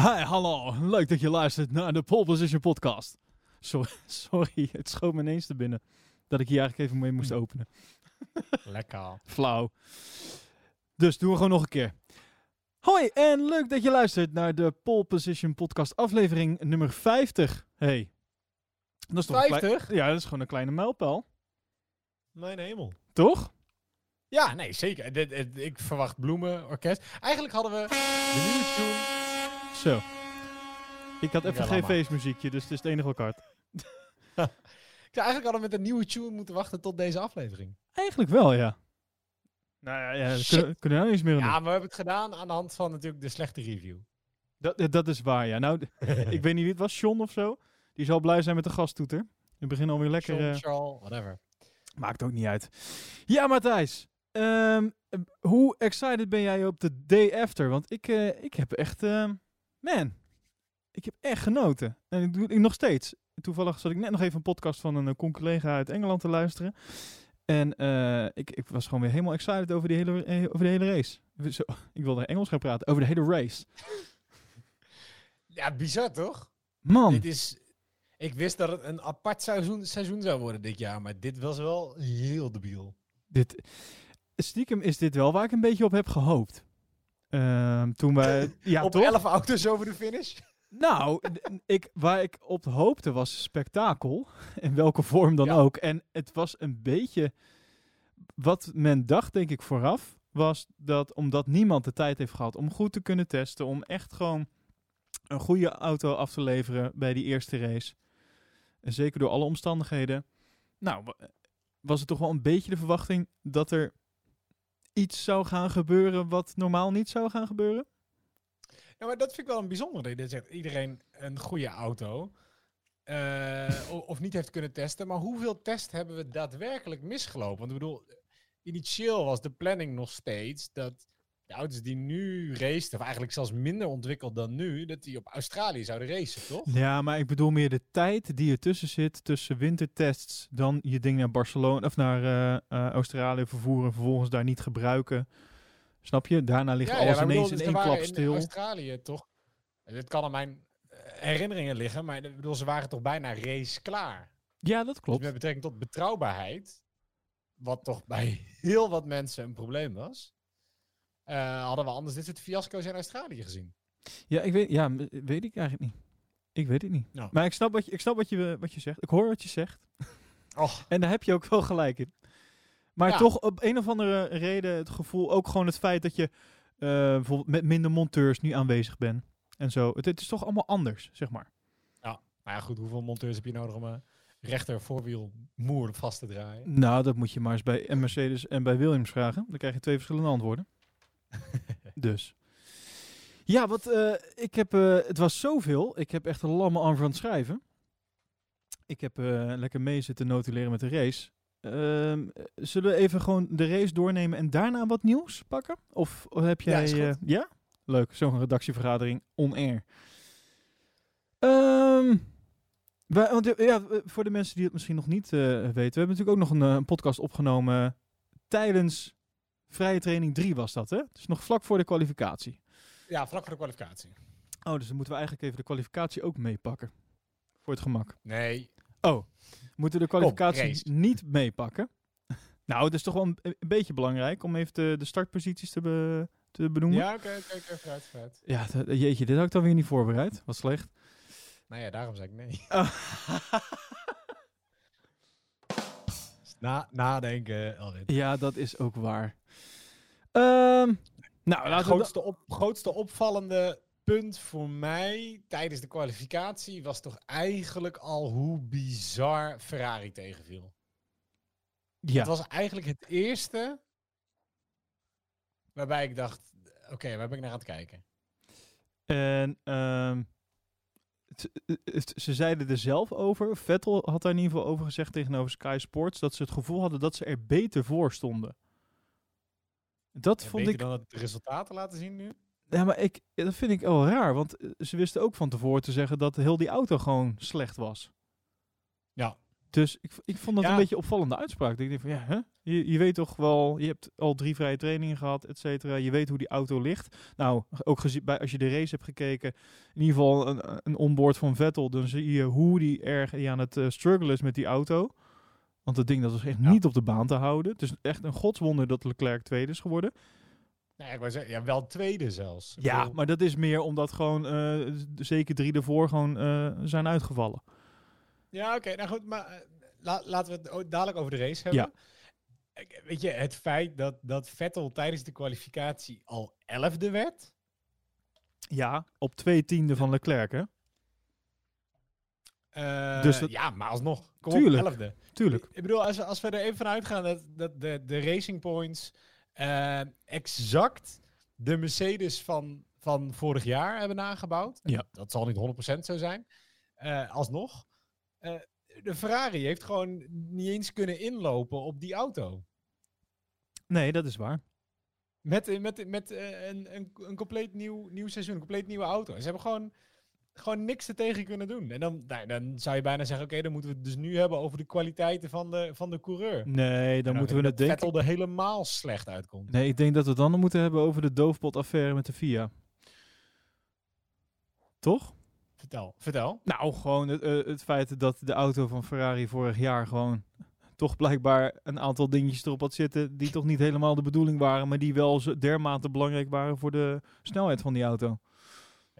Hi, hallo. Leuk dat je luistert naar de Pole Position podcast. Sorry, sorry, het schoot me ineens te binnen dat ik hier eigenlijk even mee moest openen. Lekker. Flauw. Dus doen we gewoon nog een keer. Hoi en leuk dat je luistert naar de Pole Position podcast aflevering nummer 50. Hey. Dat is toch een klei- 50? ja, dat is gewoon een kleine mijlpaal. Mijn hemel. Toch? Ja, nee, zeker. Ik verwacht bloemen, orkest. Eigenlijk hadden we de nieuwe tune. Zo. Ik had even Ja, geen feestmuziekje, dus het is het enige wat ik had. Ik zou eigenlijk hadden we met een nieuwe tune moeten wachten tot deze aflevering. Eigenlijk wel, ja. Nou ja, ja daar Shit. kunnen, kunnen we nou niets meer aan doen. Ja, maar we hebben het gedaan aan de hand van natuurlijk de slechte review. Dat, dat is waar, ja. Nou, ik weet niet wie het was, Sean of zo. Die zal blij zijn met de gasttoeter. We beginnen alweer lekker. Sean, eh, Charles, whatever. maakt ook niet uit. Ja, Matthijs. ehm, eh, hoe excited ben jij op de day after? Want ik, eh, ik heb echt... ehm, man, ik heb echt genoten. En ik doe ik nog steeds. Toevallig zat ik net nog even een podcast van een uh, collega uit Engeland te luisteren. En eh, ik, ik was gewoon weer helemaal excited over die hele, eh, over de hele race. Zo, ik wilde Engels gaan praten. Over de hele race. Ja, bizar toch? Man. Dit is... Ik wist dat het een apart seizoen, seizoen zou worden dit jaar, maar dit was wel heel debiel. Dit, stiekem is dit wel waar ik een beetje op heb gehoopt. Ehm, toen wij... Ja, Op toch? 11 auto's over de finish? Nou, ik, waar ik op hoopte was spektakel. In welke vorm dan Ja. ook. En het was een beetje... Wat men dacht, denk ik, vooraf... was dat omdat niemand de tijd heeft gehad om goed te kunnen testen... om echt gewoon een goede auto af te leveren bij die eerste race... En zeker door alle omstandigheden... Nou, wa- was het toch wel een beetje de verwachting... dat er iets zou gaan gebeuren wat normaal niet zou gaan gebeuren? Ja, maar dat vind ik wel een bijzonder. Dat je zegt iedereen een goede auto. eh, of niet heeft kunnen testen. Maar hoeveel test hebben we daadwerkelijk misgelopen? Want ik bedoel, initieel was de planning nog steeds dat de auto's die nu racen, of eigenlijk zelfs minder ontwikkeld dan nu, dat die op Australië zouden racen, toch? Ja, maar ik bedoel meer de tijd die ertussen zit tussen wintertests, dan je ding naar Barcelona of naar eh, eh, Australië vervoeren, vervolgens daar niet gebruiken. Snap je? Daarna ligt alles maar ik ineens bedoel, dus in er één klap in stil. Australië toch, dit kan aan mijn eh, herinneringen liggen, maar ik bedoel, ze waren toch bijna race klaar. Ja, dat Dus klopt. met betrekking tot betrouwbaarheid, wat toch bij heel wat mensen een probleem was, eh, hadden we anders dit soort fiasco's in Australië gezien. Ja, ik weet, ja, weet ik eigenlijk niet. Ik weet het niet. Ja. Maar ik snap, wat je, ik snap wat, je, wat je zegt. Ik hoor wat je zegt. Och, En daar heb je ook wel gelijk in. Maar Ja. toch op een of andere reden het gevoel, ook gewoon het feit dat je eh, bijvoorbeeld met minder monteurs nu aanwezig bent. En zo. Het, het is toch allemaal anders, zeg maar. maar ja goed, hoeveel monteurs heb je nodig om een rechter voorwiel moer vast te draaien? Nou, dat moet je maar eens bij Mercedes en bij Williams vragen. Dan krijg je twee verschillende antwoorden. dus. Ja, wat eh, ik heb, eh, het was zoveel. Ik heb echt een lamme arm van het schrijven. Ik heb eh, lekker mee zitten notuleren met de race. Ehm, eh, zullen we even gewoon de race doornemen en daarna wat nieuws pakken? Of heb Ja, jij... eh, ja? Leuk, zo'n redactievergadering on-air. Ehm, wij- want, ja, voor de mensen die het misschien nog niet weten, we hebben natuurlijk ook nog een, een podcast opgenomen tijdens vrije training 3 was dat, hè? Dus nog vlak voor de kwalificatie. Ja, vlak voor de kwalificatie. Oh, dus dan moeten we eigenlijk even de kwalificatie ook meepakken. Voor het gemak. Nee, Oh, moeten we de kwalificatie niet meepakken? nou, het is toch wel een, een beetje belangrijk om even de, de startposities te, be- te benoemen. ja, oké, oké, oké, vooruit, vooruit. Ja, jeetje, dit had ik dan weer niet voorbereid. Wat slecht. Nou ja, daarom zei ik nee. Oh. Na, nadenken, ja, dat is ook waar. Ehm, nou, we... grootste, op, grootste opvallende punt voor mij tijdens de kwalificatie was toch eigenlijk al hoe bizar Ferrari tegenviel. ja. Het was eigenlijk het eerste waarbij ik dacht, oké, waar ben ik naar aan het kijken? En ehm, ze zeiden er zelf over. Vettel had daar in ieder geval over gezegd tegenover Sky Sports. Dat ze het gevoel hadden dat ze er beter voor stonden. Dat vond ik. dan het resultaten laten zien nu? Ja, maar ik, dat vind ik wel raar. Want eh, ze wisten ook van tevoren te zeggen dat heel die auto gewoon slecht was. Ja. Dus ik, ik vond dat Ja. een beetje opvallende uitspraak. Ik denk van, ja, hè? Je, je weet toch wel, je hebt al drie vrije trainingen gehad, et cetera. Je weet hoe die auto ligt. Nou, ook gezien, bij, als je de race hebt gekeken, in ieder geval een, een onboard van Vettel, dan zie je hoe die erg aan het eh, struggelen is met die auto. Want dat ding dat was echt Ja. niet op de baan te houden. Het is echt een godswonder dat Leclerc tweede is geworden. Nou ja, ik zeggen, ja, wel tweede zelfs. Ik Ja, bedoel, maar dat is meer omdat gewoon eh, zeker drie ervoor gewoon eh, zijn uitgevallen. Ja, oké. nou goed, maar eh, la- laten we het dadelijk over de race hebben. Ik- Weet je, het feit dat, dat Vettel tijdens de kwalificatie al elfde werd. Ja, op twee tienden van Leclerc, hè? Eh, Dus dat- Ja, maar alsnog. Kom Tuurlijk. op, elfde. Tuurlijk. Ik bedoel, als we, als we er even van uitgaan dat, dat de, de Racing Points eh, exact de Mercedes van, van vorig jaar hebben nagebouwd. Ja. Dat zal niet 100% zo zijn. Eh, alsnog. De Ferrari heeft gewoon niet eens kunnen inlopen op die auto. Nee, dat is waar. Met, met, met een, een, een compleet nieuw, nieuw seizoen, een compleet nieuwe auto. Ze hebben gewoon, gewoon niks er tegen kunnen doen. En dan, nou, dan zou je bijna zeggen, oké, dan moeten we het dus nu hebben over de kwaliteiten van de, van de coureur. Nee, dan En moeten we het denken. Vettel er helemaal slecht uitkomt. Nee, ik denk dat we het dan moeten hebben over de doofpot-affaire met de FIA. Toch? Vertel, vertel. Nou, gewoon het, eh, het feit dat de auto van Ferrari vorig jaar gewoon toch blijkbaar een aantal dingetjes erop had zitten die toch niet helemaal de bedoeling waren, maar die wel dermate belangrijk waren voor de snelheid van die auto.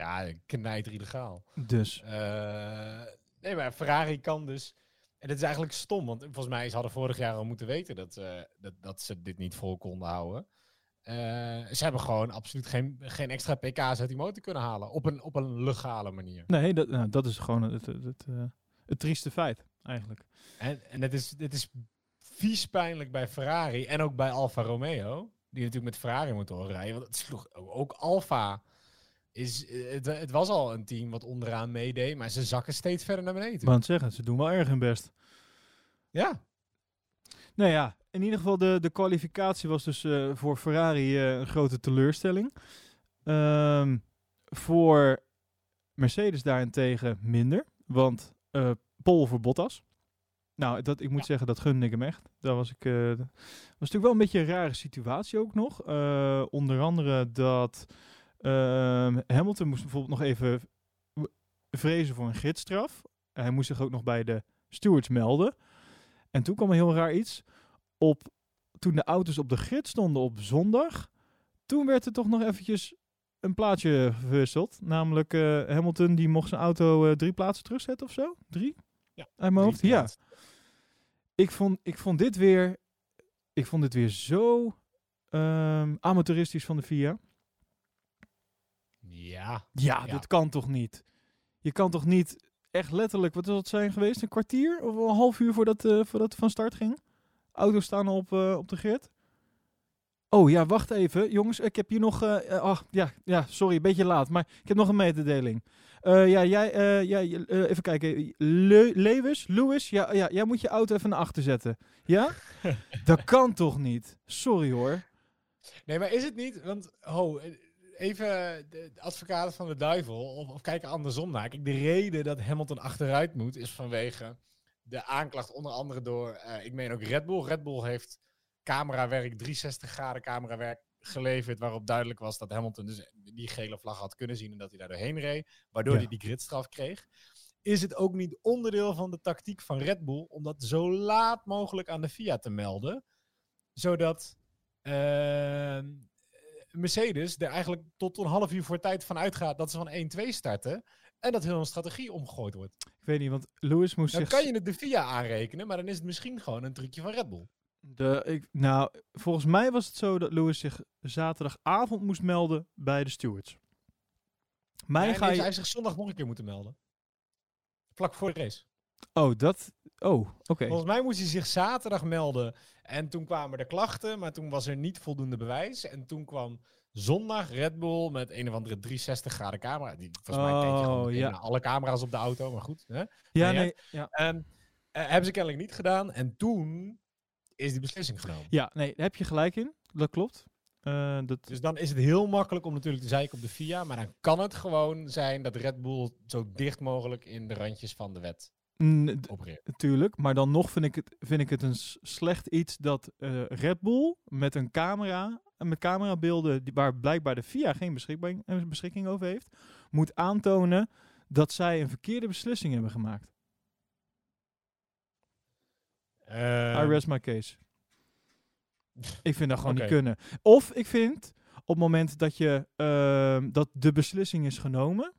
Ja, knijter illegaal. Dus, Eh nee, maar Ferrari kan dus... En dat is eigenlijk stom, want volgens mij ze hadden vorig jaar al moeten weten dat, eh, dat, dat ze dit niet vol konden houden. Eh, ze hebben gewoon absoluut geen, geen extra pk's uit die motor kunnen halen. Op een, op een legale manier. nee, dat, nou, dat is gewoon het, het, het, het trieste feit, eigenlijk. En, en het, is, het is vies pijnlijk bij Ferrari en ook bij Alfa Romeo. Die natuurlijk met Ferrari motoren rijden. Want het sloeg ook Alfa. Is, eh, het, het was al een team wat onderaan meedeed, maar ze zakken steeds verder naar beneden. Wou het zeggen, ze doen wel erg hun best. Ja, Nou ja, in ieder geval de, de kwalificatie was dus eh, voor Ferrari eh, een grote teleurstelling. Ehm, voor Mercedes daarentegen minder, want eh Pol voor Bottas. Nou, dat, ik moet Ja. zeggen, dat gunde ik hem echt. Dat was, ik, eh, dat was natuurlijk wel een beetje een rare situatie ook nog. Eh, onder andere dat Hamilton moest bijvoorbeeld nog even vrezen voor een gidsstraf. Hij moest zich ook nog bij de stewards melden. En toen kwam een heel raar iets. Op, toen de auto's op de grid stonden op zondag, toen werd er toch nog eventjes een plaatje verwisseld. Namelijk eh, Hamilton die mocht zijn auto eh, drie plaatsen terugzetten of zo. Drie? Ja, Uit mijn hoofd? Ja. Ik vond, ik vond dit weer, ik vond dit weer zo ehm, amateuristisch van de VIA. Ja. Ja, Ja. dat kan toch niet? Je kan toch niet echt letterlijk, wat zal het zijn geweest? Een kwartier of een half uur voordat, eh voordat het van start ging? Auto's staan op, eh, op de grid. Oh ja, wacht even. Jongens, ik heb hier nog... eh eh, ah, ja, ja, sorry, een beetje laat. Maar ik heb nog een mededeling. Ja, jij... eh, even kijken. Le Lewis? Lewis? Ja, ja, jij moet je auto even naar achter zetten. Ja? Dat kan toch niet? Sorry hoor. Nee, maar is het niet? Want, ho, eh, even de advocaat van de duivel, of, of kijken andersom naar. Kijk, de reden dat Hamilton achteruit moet, is vanwege de aanklacht onder andere door, eh, ik meen ook Red Bull. Red Bull heeft camerawerk, 360 graden camerawerk geleverd, waarop duidelijk was dat Hamilton dus die gele vlag had kunnen zien en dat hij daar doorheen reed, waardoor Ja. hij die gridstraf kreeg. Is het ook niet onderdeel van de tactiek van Red Bull om dat zo laat mogelijk aan de FIA te melden, zodat ehm, Mercedes er eigenlijk tot een half uur voor tijd van uitgaat dat ze van 1-2 starten en dat heel een strategie omgegooid wordt. Ik weet niet, want Lewis moest Dan zich... kan je het de FIA aanrekenen, maar dan is het misschien gewoon een trucje van Red Bull. De, ik, nou, volgens mij was het zo dat Lewis zich zaterdagavond moest melden bij de stewards. Mij ga je... Hij heeft zich zondag nog een keer moeten melden. Vlak voor de race. Oh, dat... Oh, oké. Volgens mij moest hij zich zaterdag melden. En toen kwamen er klachten, maar toen was er niet voldoende bewijs. En toen kwam zondag Red Bull met een of andere 360 graden camera. Die, volgens mij keek je gewoon Oh, meteen ja. alle camera's op de auto, maar goed. Hè? Ja, nee, ja. Ehm, eh, hebben ze kennelijk niet gedaan. En toen is die beslissing genomen. ja, nee, daar heb je gelijk in. Dat klopt. Eh, dat, Dus dan is het heel makkelijk om natuurlijk te zeiken op de FIA. Maar dan kan het gewoon zijn dat Red Bull zo dicht mogelijk in de randjes van de wet Natuurlijk, maar dan nog vind ik het, vind ik het een slecht iets dat eh, Red Bull met een camera, en met camerabeelden die, waar blijkbaar de FIA geen beschikbaar, eh, beschikking over heeft, moet aantonen dat zij een verkeerde beslissing hebben gemaakt. Eh, I rest my case. Ik vind dat gewoon niet kunnen. Of ik vind op het moment dat je ehm, dat de beslissing is genomen,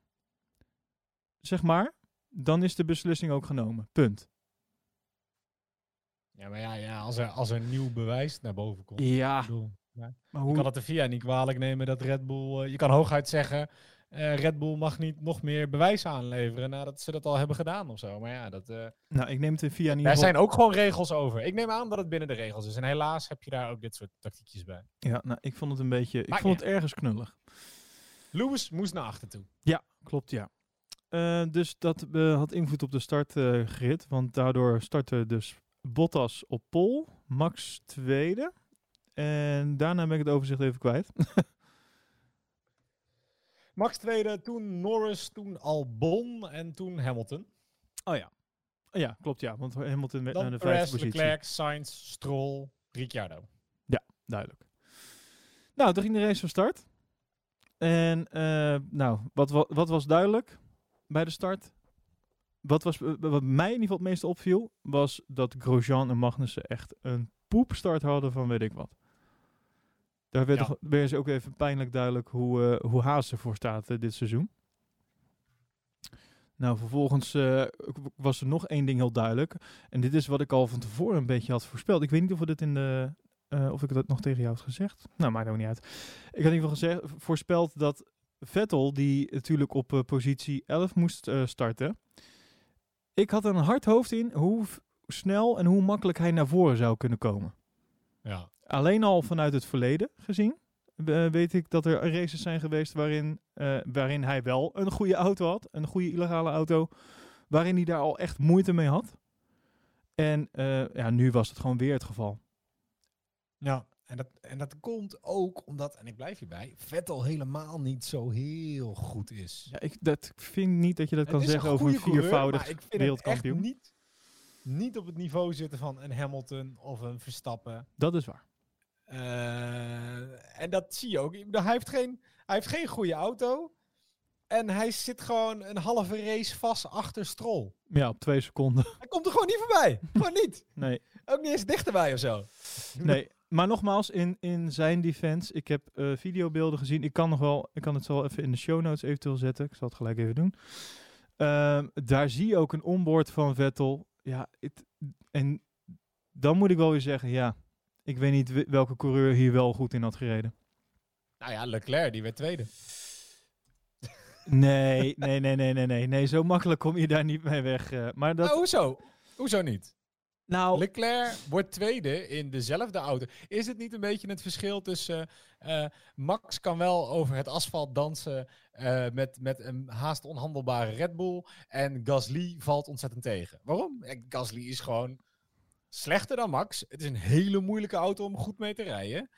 zeg maar, dan is de beslissing ook genomen. Punt. ja, maar ja, ja als, er, als er nieuw bewijs naar boven komt. Ja, maar Je hoe, kan het de VIA niet kwalijk nemen dat Red Bull... eh, je kan hooguit zeggen, eh, Red Bull mag niet nog meer bewijs aanleveren nadat ze dat al hebben gedaan of zo. Maar ja, dat, eh, nou, ik neem het in via niet. daar zijn ook gewoon regels over. Ik neem aan dat het binnen de regels is. En helaas heb je daar ook dit soort tactiekjes bij. Ja, nou, ik vond het een beetje. Ik vond het ergens knullig. Lewis moest naar achter toe. Klopt, ja. Eh, dus dat eh, had invloed op de startgrid. want daardoor startte dus Bottas op pol, Max tweede. En daarna ben ik het overzicht even kwijt. Max tweede, toen Norris, toen Albon en toen Hamilton. Oh ja. Ja, klopt ja. Want Hamilton werd naar de vijfde positie. Leclerc, Sainz, Stroll, Ricciardo. Duidelijk. Nou, toen ging de race van start. En eh, nou, wat, wa- wat was duidelijk bij de start? Wat, was, eh, wat mij in ieder geval het meeste opviel, was dat Grosjean en Magnussen echt een poepstart hadden van weet ik wat. Daar werd, Ja. toch- ze ook even pijnlijk duidelijk hoe, eh hoe Haas ervoor staat eh, dit seizoen. Nou, vervolgens was er nog één ding heel duidelijk. En dit is wat ik al van tevoren een beetje had voorspeld. Ik weet niet of we dit in de, of ik dat nog tegen jou had gezegd. Nou, maakt ook niet uit. Ik had in ieder geval gezegd, voorspeld dat Vettel, die natuurlijk op eh, positie 11 moest eh, starten. Ik had een hard hoofd in hoe snel en hoe makkelijk hij naar voren zou kunnen komen. Ja. Alleen al vanuit het verleden gezien. weet ik dat er races zijn geweest waarin, eh, waarin hij wel een goede auto had. Een goede illegale auto. Waarin hij daar al echt moeite mee had. En ja, nu was het gewoon weer het geval. Ja, en dat, en dat komt ook omdat, en ik blijf hierbij, Vettel helemaal niet zo heel goed is. Ja, ik dat, vind niet dat je dat Het kan zeggen over een coureur, viervoudig maar ik vind het wereldkampioen. niet, niet op het niveau zitten van een Hamilton of een Verstappen. Dat is waar. Eh, en dat zie je ook. Hij heeft, geen, hij heeft geen goede auto. En hij zit gewoon een halve race vast achter Stroll. Ja, op twee seconden. Hij komt er gewoon niet voorbij. gewoon niet. Nee, Ook niet eens dichterbij of zo. nee. Maar nogmaals, in, in zijn defense, ik heb eh, videobeelden gezien. Ik kan nog wel, ik kan het zo even in de show notes eventueel zetten. Ik zal het gelijk even doen. Ehm, daar zie je ook een onboard van Vettel. Ja, en dan moet ik wel weer zeggen, ja, ik weet niet welke coureur hier wel goed in had gereden. Nou ja, Leclerc, die werd tweede. Nee, nee, nee, nee, nee, nee. Nee, zo makkelijk kom je daar niet mee weg. eh. maar dat, Nou, hoezo? Hoezo niet? nou, Leclerc wordt tweede in dezelfde auto. Is het niet een beetje het verschil tussen... eh, Max kan wel over het asfalt dansen eh, met, met een haast onhandelbare Red Bull. En Gasly valt ontzettend tegen. Waarom? Eh, Gasly is gewoon slechter dan Max. Het is een hele moeilijke auto om goed mee te rijden.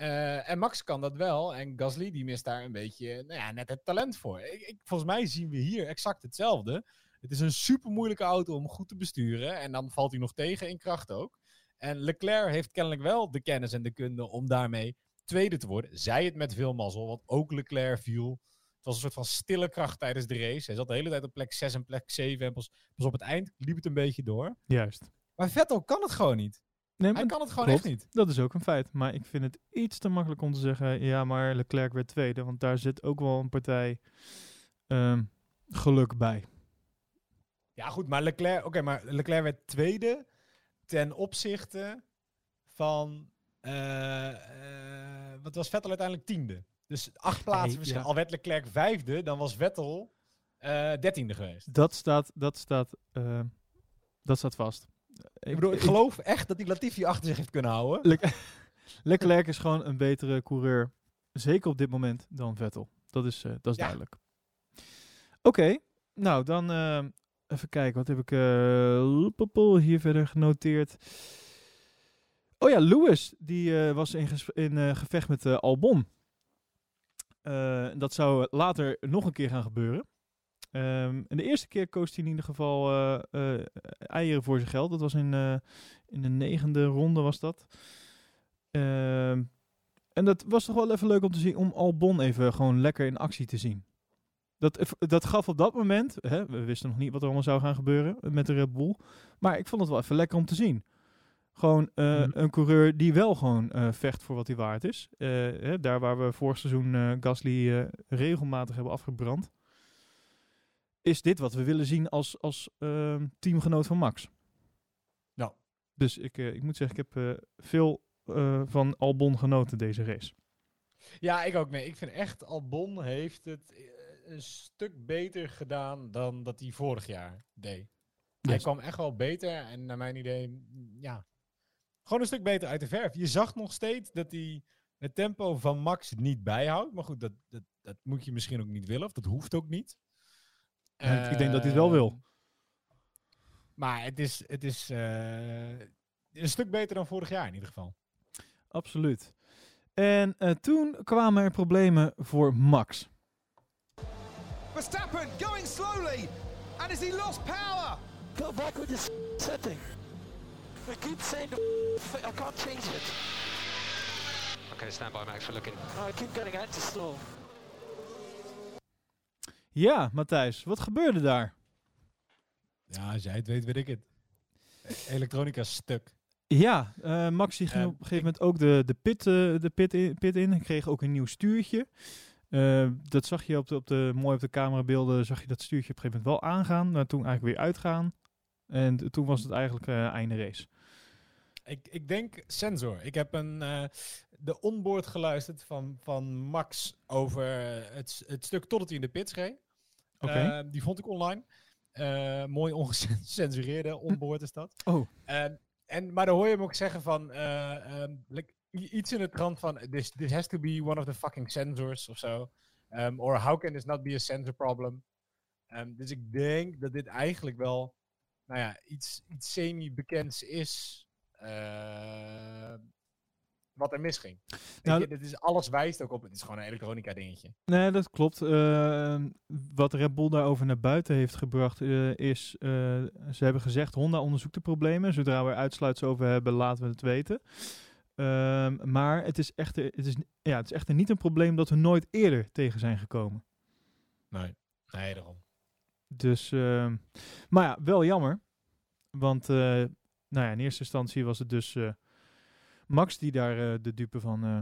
Eh, en Max kan dat wel. En Gasly die mist daar een beetje nou ja, net het talent voor. Ik, ik, volgens mij zien we hier exact hetzelfde. Het is een super moeilijke auto om goed te besturen. En dan valt hij nog tegen in kracht ook. En Leclerc heeft kennelijk wel de kennis en de kunde om daarmee tweede te worden. Zij het met veel mazzel, want ook Leclerc viel. Het was een soort van stille kracht tijdens de race. Hij zat de hele tijd op plek 6 en plek 7. En pas, pas op het eind liep het een beetje door. juist. Maar Vettel kan het gewoon niet. Nee, Hij kan het gewoon klopt. echt niet. Dat is ook een feit. Maar ik vind het iets te makkelijk om te zeggen, ja, maar Leclerc werd tweede. Want daar zit ook wel een partij ehm, geluk bij. Ja, goed, maar Leclerc, oké, maar Leclerc werd tweede ten opzichte van. eh, wat was Vettel uiteindelijk tiende? Dus acht plaatsen verschil. ja. Al werd Leclerc vijfde, dan was Vettel eh, dertiende geweest. Dat staat, dat staat, dat staat vast. Ik bedoel, ik geloof echt dat hij Latifi achter zich heeft kunnen houden. Le- Leclerc is gewoon een betere coureur, zeker op dit moment, dan Vettel. Dat is, eh, dat is Ja. duidelijk. Oké, nou dan eh, even kijken. Wat heb ik loepapel hier verder genoteerd? Oh ja, Lewis, die was in, in gevecht met Albon. Dat zou later nog een keer gaan gebeuren. Ehm, en de eerste keer koos hij in ieder geval eh, eh, eieren voor zijn geld. Dat was in, eh, in de negende ronde was dat. Ehm, en dat was toch wel even leuk om te zien, om Albon even gewoon lekker in actie te zien. Dat, dat gaf op dat moment, hè, we wisten nog niet wat er allemaal zou gaan gebeuren met de Red Bull. Maar ik vond het wel even lekker om te zien. Gewoon Mhm. een coureur die wel gewoon vecht voor wat hij waard is. Hè, daar waar we vorig seizoen Gasly regelmatig hebben afgebrand. Is dit wat we willen zien als, als ehm, teamgenoot van Max? Ja. Dus ik, eh, ik moet zeggen, ik heb eh, veel eh, van Albon genoten deze race. Ja, ik ook. Nee, ik vind echt Albon heeft het een stuk beter gedaan dan dat hij vorig jaar deed. Hij Yes. kwam echt wel beter en naar mijn idee, mm, ja, gewoon een stuk beter uit de verf. Je zag nog steeds dat hij het tempo van Max niet bijhoudt. Maar goed, dat, dat, dat moet je misschien ook niet willen, of dat hoeft ook niet. Ik denk dat hij het wel wil. Ehm, Maar het is, het is eh, een stuk beter dan vorig jaar in ieder geval. Absoluut. En eh, toen kwamen er problemen voor Max. Verstappen going slowly, and has he lost power? Go back with this setting. I keep saying the I can't change it. Okay, stand by, Max. We're looking. I keep getting out to slow. Ja, Matthijs, wat gebeurde daar? Ja, als jij het weet, weet ik het. Elektronica stuk. Ja, eh, Max die ging Ehm, op een gegeven moment ook de, de, pit, eh, de pit, in, pit in. Hij kreeg ook een nieuw stuurtje. Eh, dat zag je op de, op de, mooi op de camerabeelden, zag je dat stuurtje op een gegeven moment wel aangaan. Maar toen eigenlijk weer uitgaan. En toen was het eigenlijk eh, einde race. Ik, ik denk sensor. Ik heb een, eh, de onboard geluisterd van, van Max over het, het stuk totdat hij in de pits reed. Oké. Eh, die vond ik online. Eh, mooi ongecensureerde onboard is dat. Oh. En, en, maar dan hoor je hem ook zeggen van eh, ehm, like, iets in de trant van this, this has to be one of the fucking sensors of zo. Um, or how can this not be a sensor problem? Ehm, dus ik denk dat dit eigenlijk wel nou ja, iets, iets semi-bekends is eh, wat er misging. Nou, je, is, alles wijst ook op, het is gewoon een elektronica dingetje. Nee, dat klopt. Eh, wat Red Bull daarover naar buiten heeft gebracht eh, is, eh, ze hebben gezegd, Honda onderzoekt de problemen. Zodra we er uitsluitsel over hebben, laten we het weten. Ehm, maar het is, echter, het, is, ja, het is echter niet een probleem dat we nooit eerder tegen zijn gekomen. Nee, nee, daarom. Dus, ehm, maar ja, wel jammer. Want nou ja, in eerste instantie was het dus Max die daar eh, de dupe van, eh,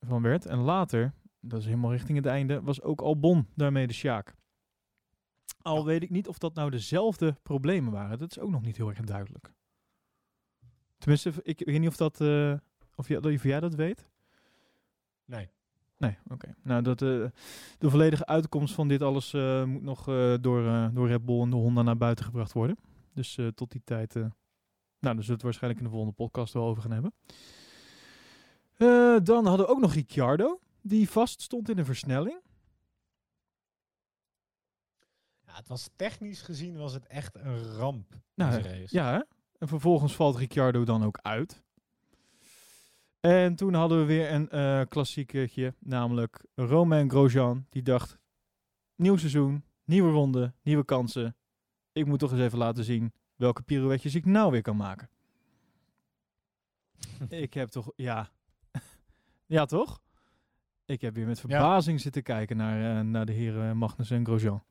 van werd. En later, dat is helemaal richting het einde, was ook Albon daarmee de Sjaak. Al Ja. weet ik niet of dat nou dezelfde problemen waren. Dat is ook nog niet heel erg duidelijk. Tenminste, ik, weet niet of dat, eh, of, jij, of jij dat weet. Nee. Nee, oké. Nou, dat, de volledige uitkomst van dit alles moet nog door, door Red Bull en de Honda naar buiten gebracht worden. Dus tot die tijd, nou, daar zullen we het waarschijnlijk in de volgende podcast wel over gaan hebben. Eh, dan hadden we ook nog Ricciardo, die vast stond in een versnelling. Ja, het was technisch gezien was het echt een ramp. Nou, race. Ja, hè? en vervolgens valt Ricciardo dan ook uit. En toen hadden we weer een eh klassiekertje, namelijk Romain Grosjean. Die dacht, nieuw seizoen, nieuwe ronde, nieuwe kansen. Ik moet toch eens even laten zien welke pirouetjes ik nou weer kan maken. ik heb toch, ja. Ja, toch? Ik heb weer met verbazing zitten kijken naar, eh, naar de heren Magnussen en Grosjean.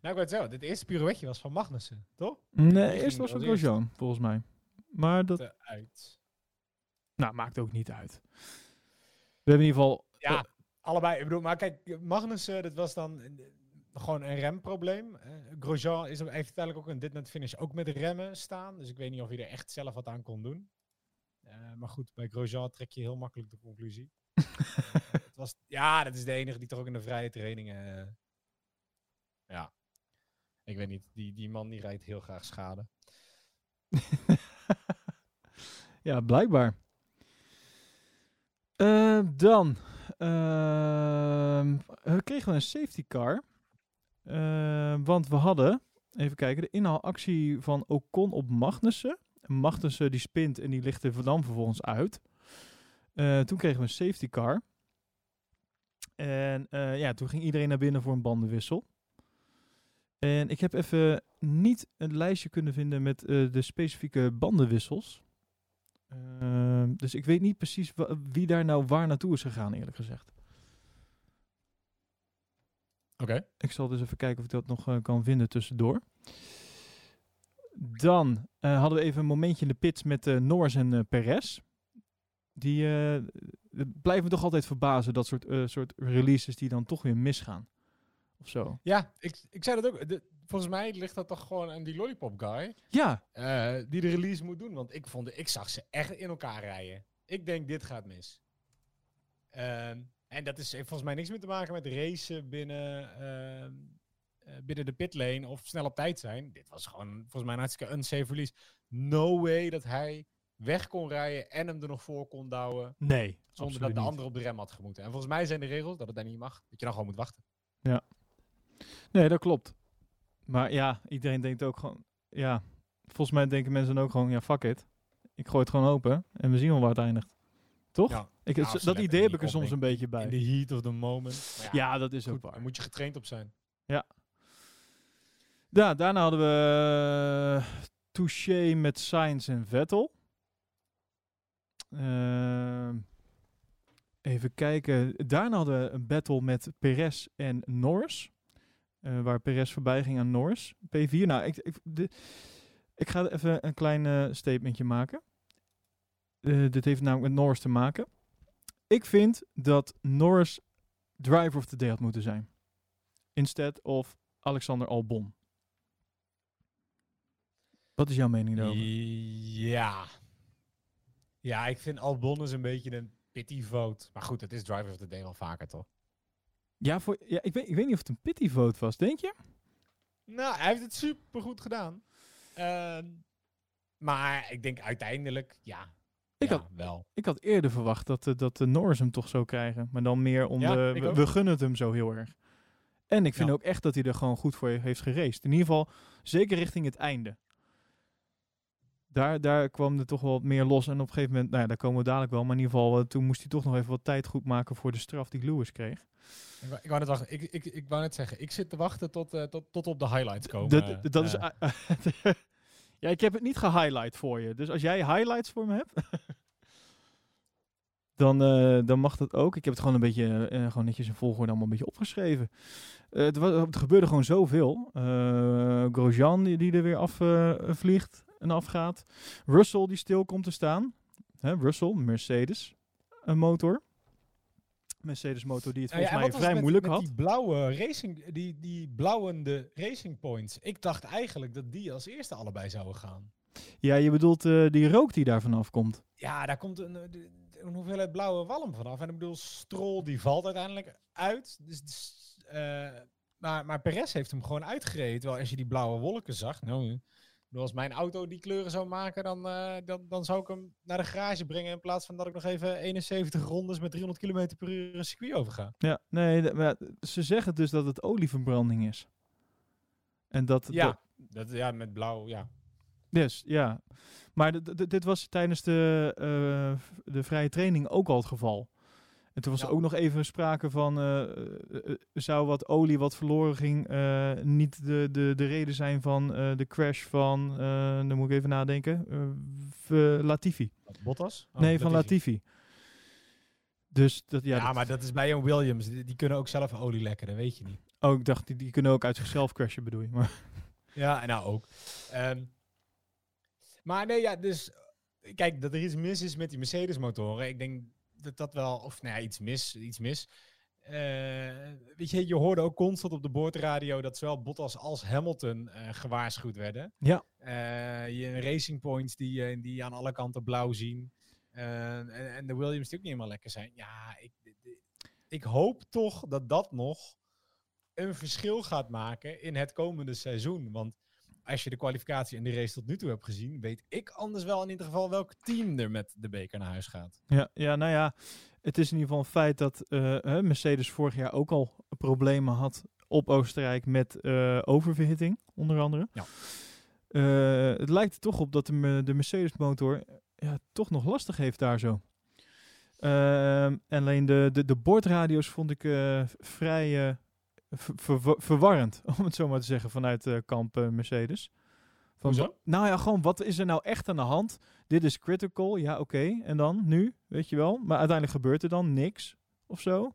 Nou, ik weet het zo. Dit eerste pirouetje was van Magnussen, toch? Nee, eerst was het eerste. Grosjean, volgens mij. Maar dat, uit. Nou, maakt ook niet uit. We hebben in ieder geval... Ja, allebei. Ik bedoel, maar kijk, Magnussen, dat was dan een- gewoon een remprobleem. Eh, Grosjean is, heeft uiteindelijk ook een dit net finish ook met remmen staan. Dus ik weet niet of hij er echt zelf wat aan kon doen. Eh, maar goed, bij Grosjean trek je heel makkelijk de conclusie. het was, ja, dat is de enige die toch ook in de vrije trainingen... eh, ja, ik weet niet. Die, die man die rijdt heel graag schade. ja, blijkbaar. Eh, dan ehm, we kregen een safety car. Want we hadden, even kijken, de inhaalactie van Ocon op Magnussen. Magnussen die spint en die ligt er dan vervolgens uit. Eh, toen kregen we een safety car. En eh, ja, toen ging iedereen naar binnen voor een bandenwissel. En ik heb even niet een lijstje kunnen vinden met eh, de specifieke bandenwissels. Ehm, dus ik weet niet precies wie daar nou waar naartoe is gegaan, eerlijk gezegd. Oké. Ik zal dus even kijken of ik dat nog kan vinden tussendoor. Dan eh, hadden we even een momentje in de pits met eh Norris en eh, Perez. Die blijft me toch altijd verbazen, dat soort, soort releases die dan toch weer misgaan. Of zo. Ja, ik, ik zei dat ook. De- volgens mij ligt dat toch gewoon aan die Lollipop guy. Ja, die de release moet doen. Want ik, vond, ik zag ze echt in elkaar rijden. Ik denk, dit gaat mis. Ehm, en dat is, heeft volgens mij niks meer te maken met racen binnen, ehm, eh, binnen de pitlane of snel op tijd zijn. Dit was gewoon volgens mij een hartstikke unsafe release. No way dat hij weg kon rijden en hem er nog voor kon douwen. nee. Zonder dat de niet. andere op de rem had gemoeten. En volgens mij zijn de regels dat het daar niet mag. Dat je dan gewoon moet wachten. Nee, dat klopt. Maar ja, iedereen denkt ook gewoon... Ja, volgens mij denken mensen dan ook gewoon... Ja, fuck it. Ik gooi het gewoon open en we zien wel waar het eindigt. Toch? Ja. ik, Ja, dat idee heb ik er soms een beetje bij. In the heat of the moment. Ja, dat is ook waar. daar moet je getraind op zijn. Ja, daarna hadden we uh, Touché met Sainz en Vettel. Ehm, even kijken. Daarna hadden we een battle met Perez en Norris. Eh, waar Perez voorbij ging aan Norris. P4. Nou, ik, ik, de- ik ga even een klein eh, statementje maken. Eh, dit heeft namelijk met Norris te maken. Ik vind dat Norris driver of the day had moeten zijn. Instead of Alexander Albon. Wat is jouw mening daarover? Ja. Ja, ik vind Albon is een beetje een pity vote. Maar goed, het is Driver of the Day wel vaker, toch? Ja, voor, ja ik, weet, ik weet niet of het een pity vote was, denk je? Nou, hij heeft het super goed gedaan. Ehm, maar ik denk uiteindelijk, ja. Ik ja, had- wel. Ik had eerder verwacht dat, eh, dat de Norris hem toch zou krijgen. Maar dan meer om Ja, de... We, gunnen het hem zo heel erg. En ik vind Ja. ook echt dat hij er gewoon goed voor heeft geraced. In ieder geval, zeker richting het einde. Daar, daar kwam er toch wel wat meer los. En op een gegeven moment, nou ja, daar komen we dadelijk wel. Maar in ieder geval, eh, toen moest hij toch nog even wat tijd goed maken voor de straf die Lewis kreeg. Ik, wou- ik wou net wachten. Ik, ik, ik wou net zeggen, ik zit te wachten tot, eh, tot, tot op de highlights komen. Dat, dat is... Ja, ik heb het niet gehighlight voor je. Dus als jij highlights voor me hebt, dan, eh, dan mag dat ook. Ik heb het gewoon een beetje, gewoon netjes in volgorde allemaal een beetje opgeschreven. Eh, het, wa- het gebeurde gewoon zoveel. Grosjean die, die er weer afvliegt vliegt en afgaat. Russell die stil komt te staan. Hè, Russell, Mercedes, een motor. Mercedes motor die het ja, volgens en mij vrij met- moeilijk met had. Die blauwe racing, die, die blauwende racing points. Ik dacht eigenlijk dat die als eerste allebei zouden gaan. Ja, je bedoelt eh, die rook die daar vanaf komt. Ja, daar komt een, eh, een hoeveelheid blauwe walm vanaf. En ik bedoel, Stroll die valt uiteindelijk uit. Dus, dus, eh, maar, maar Perez heeft hem gewoon uitgereden. Terwijl als je die blauwe wolken zag, nou, bedoel, als mijn auto die kleuren zou maken, dan, eh, dan, dan zou ik hem naar de garage brengen in plaats van dat ik nog even 71 rondes met 300 km per uur een circuit overga. Ja, nee, maar ze zeggen dus dat het olieverbranding is. En dat, Ja, dat- dat, ja met blauw, ja. dus, ja. Maar dit was tijdens de, eh, de vrije training ook al het geval. En toen was er ook nog even sprake van, eh, eh, eh, zou wat olie wat verloren ging, niet de, de, de reden zijn van de crash van, dan moet ik even nadenken, Latifi. Bottas? Oh, nee, van Latifi. Latifi. Dus dat, ja, Ja, dat- maar dat is bij een Williams. Die, die kunnen ook zelf olie lekken, dat weet je niet. oh, ik dacht, die, die kunnen ook uit zichzelf crashen, bedoel je. Maar, Ja, nou ook. Ehm, maar nee, ja, dus kijk, dat er iets mis is met die Mercedes-motoren. Ik denk dat dat wel, of nou ja, iets mis, iets mis. Eh, weet je, je hoorde ook constant op de boordradio dat zowel Bottas als Hamilton eh, gewaarschuwd werden. Ja. Eh, je racing points die, die aan alle kanten blauw zien. En, en de Williams die ook niet helemaal lekker zijn. Ja, ik, ik hoop toch dat dat nog een verschil gaat maken in het komende seizoen. Want als je de kwalificatie en de race tot nu toe hebt gezien, weet ik anders wel in ieder geval welk team er met de beker naar huis gaat. Ja, ja, nou ja, het is in ieder geval een feit dat eh, Mercedes vorig jaar ook al problemen had op Oostenrijk met eh, oververhitting, onder andere. Ja. Eh, het lijkt er toch op dat de, de Mercedes-motor ja, toch nog lastig heeft daar zo. Ehm, en alleen de, de, de bordradio's vond ik vrij, ver- ver- verwarrend, om het zo maar te zeggen, vanuit eh, kamp eh, Mercedes. Van, Hoezo? nou ja, gewoon, wat is er nou echt aan de hand? Dit is critical, ja, oké. En dan, nu, weet je wel. Maar uiteindelijk gebeurt er dan niks, of zo.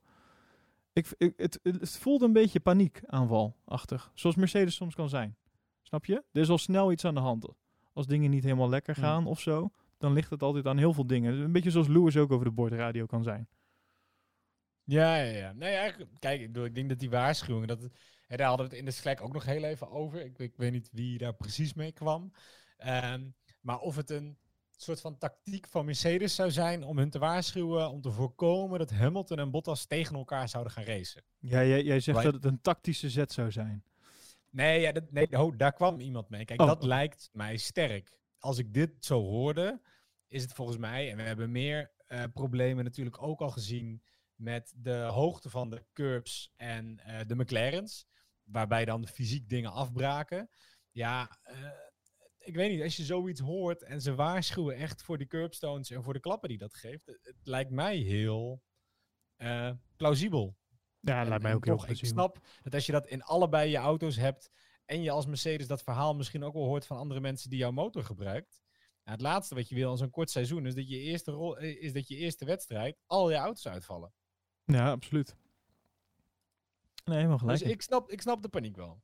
Ik, ik, het, het voelde een beetje paniekaanvalachtig. Zoals Mercedes soms kan zijn. Snap je? Er is al snel iets aan de hand. Als dingen niet helemaal lekker Hmm. gaan of zo, dan ligt het altijd aan heel veel dingen. Een beetje zoals Lewis ook over de bordradio kan zijn. Ja, ja, ja. Nee, eigenlijk, kijk, ik, bedoel, ik denk dat die waarschuwingen, dat, hè, daar hadden we het in de Slack ook nog heel even over. Ik, ik weet niet wie daar precies mee kwam. Ehm, maar of het een soort van tactiek van Mercedes zou zijn om hun te waarschuwen, om te voorkomen dat Hamilton en Bottas tegen elkaar zouden gaan racen. Ja, jij, jij zegt dat het een tactische zet zou zijn. Nee, ja, dat, nee ho, daar kwam iemand mee. Kijk, Oh. dat lijkt mij sterk. Als ik dit zo hoorde, is het volgens mij, en we hebben meer eh, problemen natuurlijk ook al gezien met de hoogte van de curbs en eh, de McLaren's, waarbij dan de fysiek dingen afbraken. Ja, eh, ik weet niet, als je zoiets hoort en ze waarschuwen echt voor die curbstones en voor de klappen die dat geeft, het, het lijkt mij heel eh, plausibel. Ja, En- lijkt mij ook heel toch, Ik plausibel. snap dat als je dat in allebei je auto's hebt en je als Mercedes dat verhaal misschien ook wel hoort van andere mensen die jouw motor gebruikt. Nou, het laatste wat je wil in zo'n kort seizoen is dat je eerste, rol, eh, is dat je eerste wedstrijd al je auto's uitvallen. Ja, absoluut. Nee, helemaal gelijk. Dus ik snap, ik snap de paniek wel.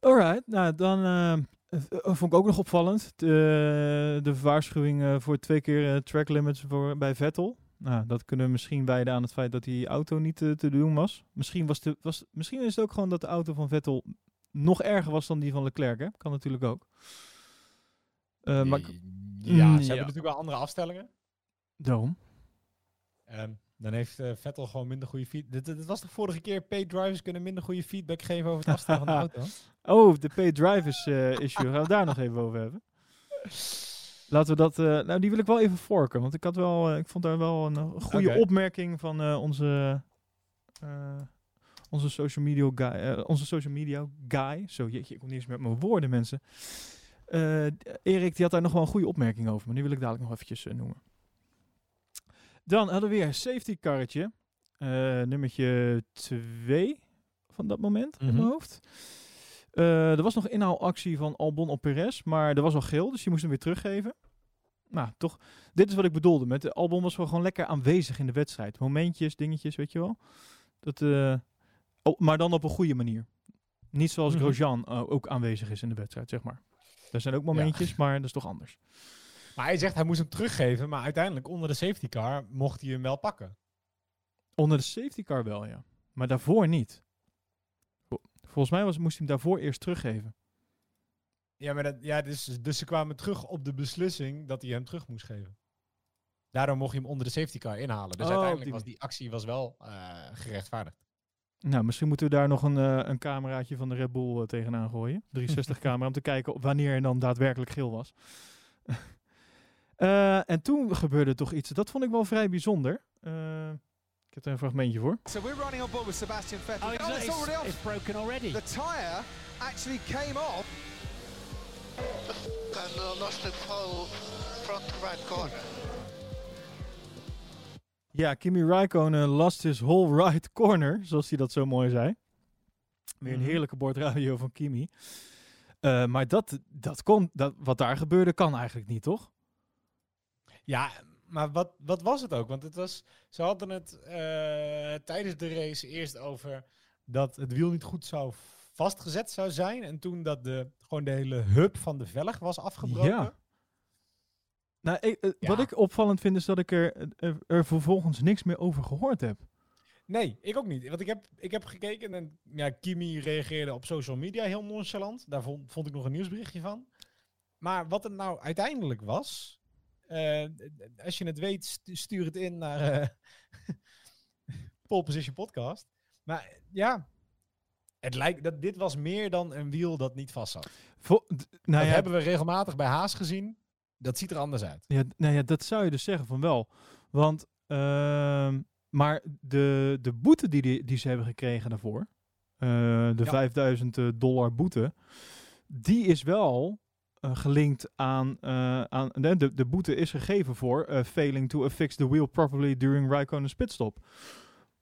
Alright, nou dan eh, eh, vond ik ook nog opvallend. De, de waarschuwing eh, voor twee keer eh, track limits voor, bij Vettel. Nou, dat kunnen we misschien wijden aan het feit dat die auto niet eh, te doen was. Misschien, was de, was. misschien is het ook gewoon dat de auto van Vettel nog erger was dan die van Leclerc. Hè? Kan natuurlijk ook. Eh, maar ja, Mm, ze ja. hebben natuurlijk wel andere afstellingen. daarom. Ehm, dan heeft eh, Vettel gewoon minder goede feedback. Dit, was toch vorige keer, paid drivers kunnen minder goede feedback geven over het afstellen van de auto? Oh, de paid drivers eh, issue. Gaan we het daar nog even over hebben? Laten we dat. eh, nou, die wil ik wel even forken. Want ik had wel. ik vond daar wel een, goede opmerking van onze. onze social media guy. onze social media guy. Zo, jeetje, ik kom niet eens met mijn woorden, mensen. Erik, die had daar nog wel een goede opmerking over. Maar die wil ik dadelijk nog eventjes noemen. Dan hadden we weer een safety karretje. eh, nummertje 2 van dat moment in Mhm. mijn hoofd. Eh, er was nog inhaalactie van Albon op Perez, maar er was al geel, dus je moest hem weer teruggeven. Nou, toch, dit is wat ik bedoelde. Met de Albon was wel gewoon lekker aanwezig in de wedstrijd. Momentjes, dingetjes, weet je wel. Dat, eh, oh, maar dan op een goede manier. Niet zoals Mhm. Grosjean eh, ook aanwezig is in de wedstrijd, zeg maar. Er zijn ook momentjes, maar dat is toch anders. Maar hij zegt hij moest hem teruggeven, maar uiteindelijk onder de safety car mocht hij hem wel pakken. Onder de safety car wel, ja. Maar daarvoor niet. Vol- Volgens mij was, moest hij hem daarvoor eerst teruggeven. Ja, maar dat, ja, dus, dus ze kwamen terug op de beslissing dat hij hem terug moest geven. Daardoor mocht je hem onder de safety car inhalen. Dus Oh, uiteindelijk die was die actie was wel eh, gerechtvaardigd. Nou, misschien moeten we daar nog een, eh, een cameraatje van de Red Bull eh, tegenaan gooien. 360 camera, om te kijken wanneer er dan daadwerkelijk geel was. Eh, en toen gebeurde toch iets, dat vond ik wel vrij bijzonder. Eh, ik heb er een fragmentje voor. So we're running on board with Sebastian Vettel. Oh, it's, it's it's, already off. it's broken already. The tyre actually came off. and uh, lost the pole front right corner. Ja, Kimi Raikkonen lost his whole right corner, zoals hij dat zo mooi zei. Weer een Mhm. heerlijke bordradio van Kimi. Eh, maar dat, dat kon, dat, wat daar gebeurde kan eigenlijk niet, toch? Ja, maar wat, wat was het ook? Want het was, ze hadden het eh, tijdens de race eerst over dat het wiel niet goed zou vastgezet zou zijn. En toen dat de, gewoon de hele hub van de velg was afgebroken. Ja. Nou, ik, eh, Ja. wat ik opvallend vind is dat ik er, er, er vervolgens niks meer over gehoord heb. Nee, ik ook niet. Want ik heb, ik heb gekeken en ja, Kimi reageerde op social media heel nonchalant. Daar vond, vond ik nog een nieuwsberichtje van. Maar wat het nou uiteindelijk was, als je het weet, stu- stuur het in naar eh Pole Position Podcast. Maar ja, het lijkt dat dit was meer dan een wiel dat niet vast zat. Vo- nou dat ja, hebben we regelmatig bij Haas gezien. Dat ziet er anders uit. ja, nou ja, dat zou je dus zeggen van wel. Want, ehm, maar de, de boete die, die, die ze hebben gekregen daarvoor, eh, de Ja. 5000 eh, dollar boete, die is wel eh, gelinkt aan, eh, aan de, de, de boete is gegeven voor eh, failing to affix the wheel properly during Raikkonen's pitstop.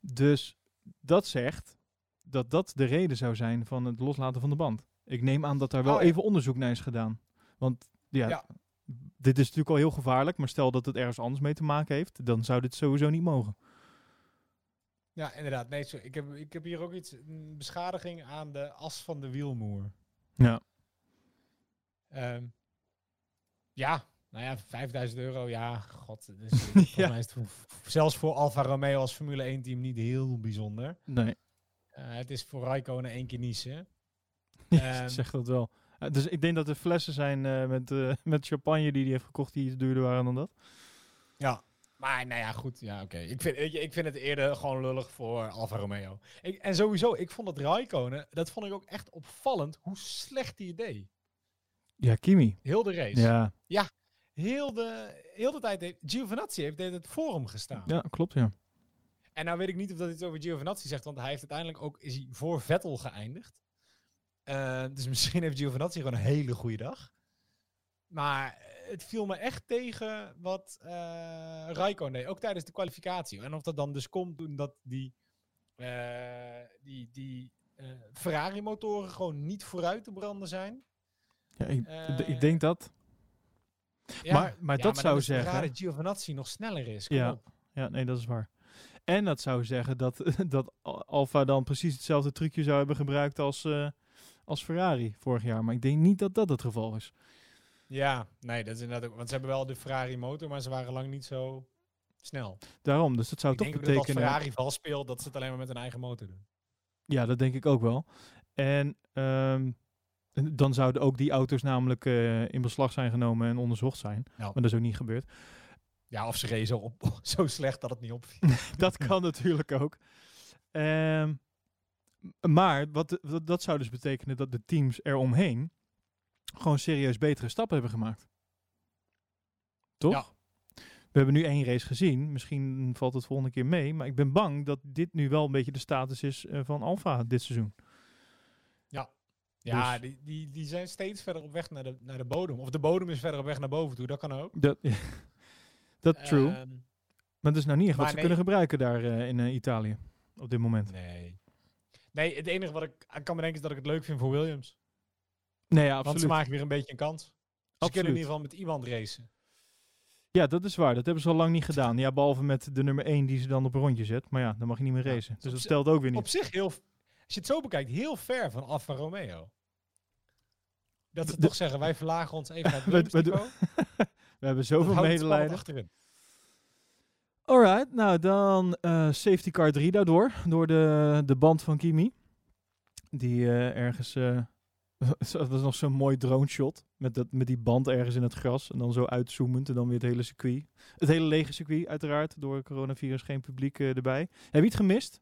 Dus dat zegt dat dat de reden zou zijn van het loslaten van de band. Ik neem aan dat daar wel Oh, ja. even onderzoek naar is gedaan. Want ja, Ja. dit is natuurlijk al heel gevaarlijk, maar stel dat het ergens anders mee te maken heeft, dan zou dit sowieso niet mogen. Ja, inderdaad. Nee, ik, heb, ik heb hier ook iets, een beschadiging aan de as van de wielmoer. Ja. Ehm, ja, nou ja, 5000 euro, ja, god. Dus, Ja. mij is het zelfs voor Alfa Romeo als Formule 1 team niet heel bijzonder. Nee, Eh, het is voor Raikkonen één keer niezen. ja, Ehm. zeg dat wel. Eh, dus ik denk dat er flessen zijn eh, met, met champagne die hij heeft gekocht die iets duurder waren dan dat. Ja. Maar nou ja, goed. Ja, oké. Ik, vind, je, ik vind het eerder gewoon lullig voor Alfa Romeo. Ik, en sowieso, ik vond dat Raikkonen, dat vond ik ook echt opvallend hoe slecht hij het deed. Ja, Kimi. Heel de race. Ja, Heel, de, heel de tijd heeft Giovinazzi heeft deed het hem gestaan. ja, klopt ja. En nou weet ik niet of dat iets over Giovinazzi zegt, want hij heeft uiteindelijk ook is hij voor Vettel geëindigd. Eh, dus misschien heeft Giovinazzi gewoon een hele goede dag. Maar het viel me echt tegen wat eh Raikkonen deed, ook tijdens de kwalificatie. En of dat dan dus komt omdat die, eh, die, die Ferrari-motoren gewoon niet vooruit te branden zijn. Ja ik, Eh, ik denk dat. Ja, Maar- maar dat zou zeggen- dat Giovinazzi nog sneller is. Kom Ja. op. Ja, nee, dat is waar. En dat zou zeggen dat, dat Al- Alfa dan precies hetzelfde trucje zou hebben gebruikt als, eh, als Ferrari vorig jaar. Maar ik denk niet dat dat het geval is. Ja, nee, dat is inderdaad ook. Want ze hebben wel de Ferrari motor, maar ze waren lang niet zo snel. Daarom, dus dat zou Ik toch ook dat als betekenen... Ferrari vals speelt, dat ze het alleen maar met hun eigen motor doen. Ja, dat denk ik ook wel. En ehm, en dan zouden ook die auto's namelijk eh, in beslag zijn genomen en onderzocht zijn. Ja. Maar dat is ook niet gebeurd. Ja, of ze reden zo, op, zo slecht dat het niet opviel. dat kan natuurlijk ook. Ehm, maar wat, wat, dat zou dus betekenen dat de teams eromheen gewoon serieus betere stappen hebben gemaakt. Toch? Ja. We hebben nu één race gezien. Misschien valt het volgende keer mee. Maar ik ben bang dat dit nu wel een beetje de status is eh, van Alfa dit seizoen. Ja, Dus- die, die, die zijn steeds verder op weg naar de, naar de bodem. Of de bodem is verder op weg naar boven toe, dat kan ook. Dat, dat true. Ehm, maar het is nou niet echt wat ze nee. kunnen gebruiken daar eh, in eh, Italië. Op dit moment. nee. Nee, het enige wat ik aan kan bedenken is dat ik het leuk vind voor Williams. Nee, ja, Want absoluut. ze maken weer een beetje een kans. Ze Absoluut. kunnen in ieder geval met iemand racen. Ja, dat is waar. Dat hebben ze al lang niet gedaan. Ja, behalve met de nummer 1 die ze dan op een rondje zet. Maar ja, dan mag je niet meer racen. op Dus dat stelt ook weer niet. Op zich heel, je het zo bekijkt, heel ver van Alfa Romeo. Dat ze De- toch zeggen, wij verlagen ons even naar het We- we hebben zoveel medelijden. achterin. Alright, nou dan eh, safety car 3 daardoor. Door de, de band van Kimi. Die eh, ergens... eh, dat was nog zo'n mooi drone shot. Met, dat, met die band ergens in het gras. En dan zo uitzoomend. En dan weer het hele circuit. Het hele lege circuit uiteraard. Door coronavirus geen publiek erbij. Heb je het gemist?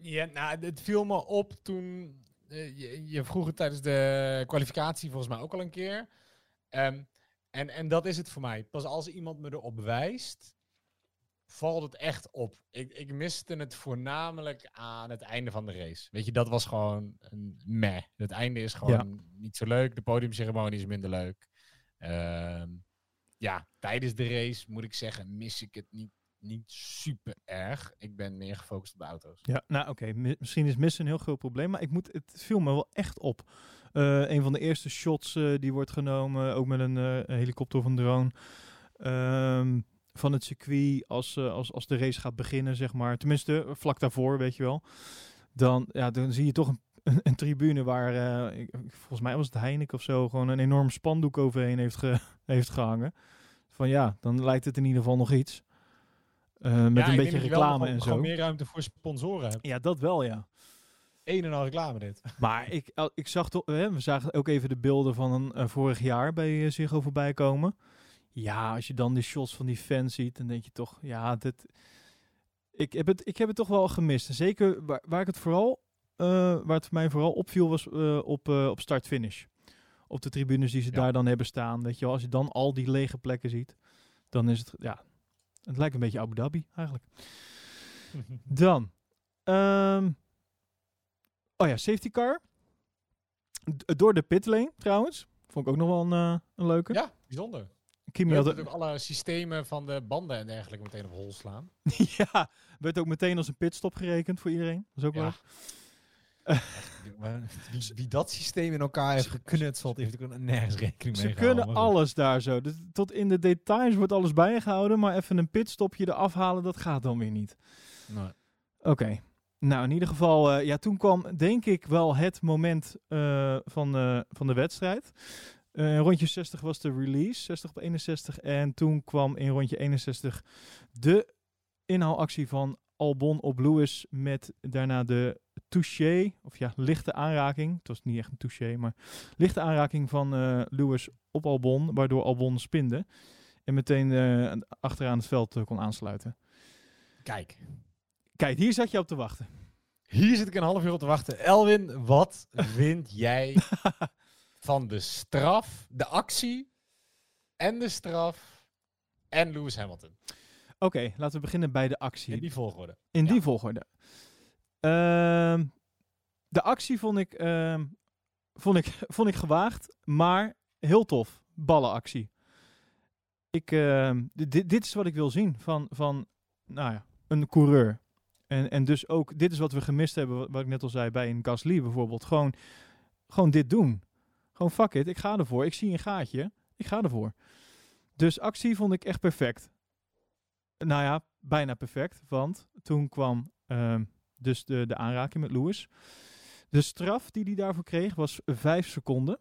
Ja, nou, het viel me op toen... eh, je, je vroeg het tijdens de kwalificatie volgens mij ook al een keer. Ehm, en, en dat is het voor mij. Pas als iemand me erop wijst, valt het echt op. Ik, ik miste het voornamelijk aan het einde van de race. Weet je, dat was gewoon een meh. Het einde is gewoon niet zo leuk. De podiumceremonie is minder leuk. Ehm, ja, tijdens de race moet ik zeggen, mis ik het niet, niet super erg. Ik ben meer gefocust op de auto's. Ja, nou oké. mi- Misschien is missen een heel groot probleem. Maar ik moet, het viel me wel echt op. Eh, een van de eerste shots eh, die wordt genomen. Ook met een eh, helikopter of een drone. ehm, van het circuit als, als, als de race gaat beginnen, zeg maar. Tenminste, vlak daarvoor, weet je wel. Dan, ja, dan zie je toch een, een, tribune waar, volgens mij was het Heineken of zo, gewoon een enorm spandoek overheen heeft, ge, heeft gehangen. Van ja, dan lijkt het in ieder geval nog iets. Eh, met Ja, een beetje dat wel reclame en Gewoon zo. meer ruimte voor sponsoren hebt. Ja, dat wel, ja. Een en al reclame dit. Maar ik, ik zag toch, hè, we zagen ook even de beelden van een, eh, vorig jaar bij uh, Ziggo voorbij komen. Ja, als je dan die shots van die fans ziet, dan denk je toch, ja, dit, ik, heb het, ik heb het toch wel gemist. Zeker waar, waar ik het vooral, eh, waar het voor mij vooral opviel, was eh, op, eh, op start-finish. Op de tribunes die ze Ja. daar dan hebben staan. Weet je wel, als je dan al die lege plekken ziet, dan is het, ja, het lijkt een beetje Abu Dhabi eigenlijk. Dan. ehm, oh ja, safety car. D- door de pitlane trouwens. Vond ik ook nog wel een, eh, een leuke. ja, bijzonder. Kimi had ook alle systemen van de banden en dergelijke meteen op hol slaan. ja, werd ook meteen als een pitstop gerekend voor iedereen. Dat is ook Ja. wel. Wie, wie dat systeem in elkaar heeft geknutseld, heeft er nergens rekening mee Ze kunnen alles daar zo. Dus tot in de details wordt alles bijgehouden, maar even een pitstopje eraf halen, dat gaat dan weer niet. Oké. Nou, in ieder geval, eh, ja, toen kwam denk ik wel het moment eh, van, de van de wedstrijd. Eh, in rondje 60 was de release, 60 op 61. En toen kwam in rondje 61 de inhaalactie van Albon op Lewis met daarna de touché, of ja, lichte aanraking. Het was niet echt een touché, maar lichte aanraking van eh, Lewis op Albon, waardoor Albon spinde. En meteen eh, achteraan het veld eh, kon aansluiten. Kijk, Kijk, hier zat je op te wachten. hier zit ik een half uur op te wachten. Elwin, wat vind jij van de straf, de actie en de straf en Lewis Hamilton? Oké, laten we beginnen bij de actie. In die volgorde. In Ja. die volgorde. Ehm, de actie vond ik, ehm, vond, ik, vond ik gewaagd, maar heel tof. Ballenactie. Ik, ehm, di- dit, dit is wat ik wil zien van, van nou ja, een coureur. En, en dus ook, dit is wat we gemist hebben, wat, ik net al zei bij een Gasly bijvoorbeeld. Gewoon, gewoon dit doen. Gewoon fuck it, ik ga ervoor. Ik zie een gaatje, ik ga ervoor. Dus actie vond ik echt perfect. Nou ja, bijna perfect. Want toen kwam dus de, de aanraking met Lewis. De straf die hij daarvoor kreeg was vijf seconden.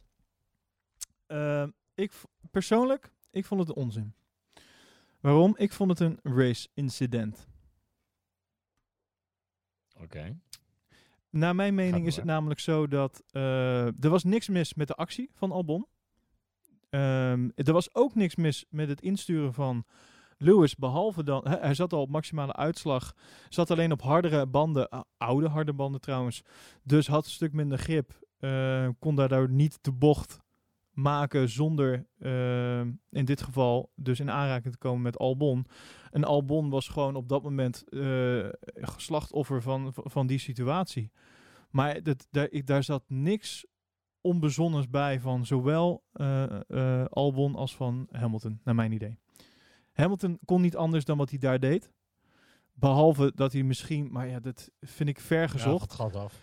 Ehm, ik persoonlijk, ik vond het onzin. Waarom? Ik vond het een race incident. Oké. Naar mijn mening is het namelijk zo dat eh, er was niks mis met de actie van Albon. Ehm, er was ook niks mis met het insturen van Lewis, behalve dan, hij, zat al op maximale uitslag, zat alleen op hardere banden, oude harde banden trouwens, dus had een stuk minder grip, eh, kon daardoor niet de bocht maken zonder eh, in dit geval dus in aanraking te komen met Albon. En Albon was gewoon op dat moment eh slachtoffer van, van die situatie. Maar dat, daar, ik, daar zat niks onbezonnens bij van zowel Albon als van Hamilton, naar mijn idee. Hamilton kon niet anders dan wat hij daar deed. Behalve dat hij misschien, maar ja, dat vind ik ver gezocht. Ja, het gat af.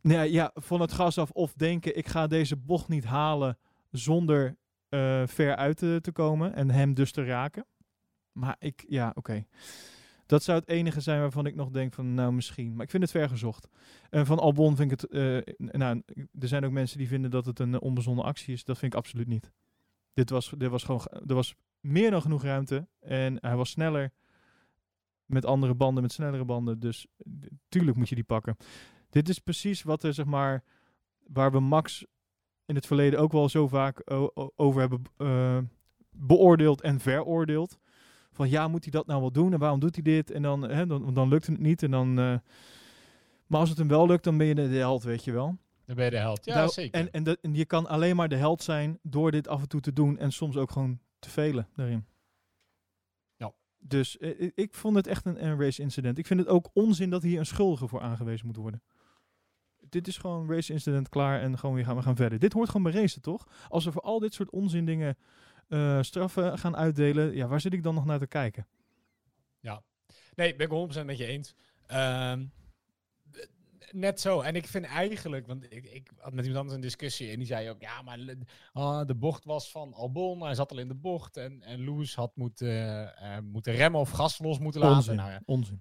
Nee, ja, van het gas af of denken ik ga deze bocht niet halen zonder eh, ver uit te, te komen en hem dus te raken. Maar ik, ja, oké. Dat zou het enige zijn waarvan ik nog denk van, nou misschien. Maar ik vind het ver gezocht. En van Albon vind ik het, eh, nou, er zijn ook mensen die vinden dat het een onbezonnen actie is. Dat vind ik absoluut niet. Dit was, dit was gewoon, ge- er was meer dan genoeg ruimte en hij was sneller met andere banden, met snellere banden. Dus tuurlijk moet je die pakken. Dit is precies wat er, zeg maar, waar we Max in het verleden ook wel zo vaak over hebben eh, beoordeeld en veroordeeld. Van ja, moet hij dat nou wel doen en waarom doet hij dit? En dan, hè, dan, dan lukt het niet. En dan, eh, maar als het hem wel lukt, dan ben je de, held, weet je wel. Dan ben je de held. Ja, Nou, zeker. En, en je kan alleen maar de held zijn door dit af en toe te doen en soms ook gewoon te velen daarin. Ja. Dus eh, ik, ik vond het echt een, race incident. Ik vind het ook onzin dat hier een schuldige voor aangewezen moet worden. Dit is gewoon race incident klaar en gewoon weer gaan we gaan verder. Dit hoort gewoon bij racen, toch? Als we voor al dit soort onzin dingen eh, straffen gaan uitdelen, ja, waar zit ik dan nog naar te kijken? Nee, ben ik 100% met je eens. Ehm, net zo. En ik vind eigenlijk, want ik, ik had met iemand anders een discussie en die zei ook, ja, maar ah, de bocht was van Albon, hij zat al in de bocht en, en Lewis had moeten, eh, moeten remmen of gas los moeten laten. Onzin. Nou ja, Onzin.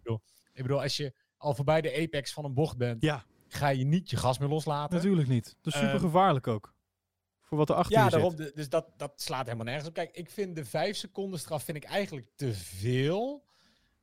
ik bedoel, als je al voorbij de apex van een bocht bent, Ja. ga je niet je gas meer loslaten. Natuurlijk niet. Dat is Ehm, super gevaarlijk ook. Voor wat er achter Ja, daarom. zit. Dus dat, dat slaat helemaal nergens op. Kijk, ik vind de vijf seconden straf vind ik eigenlijk te veel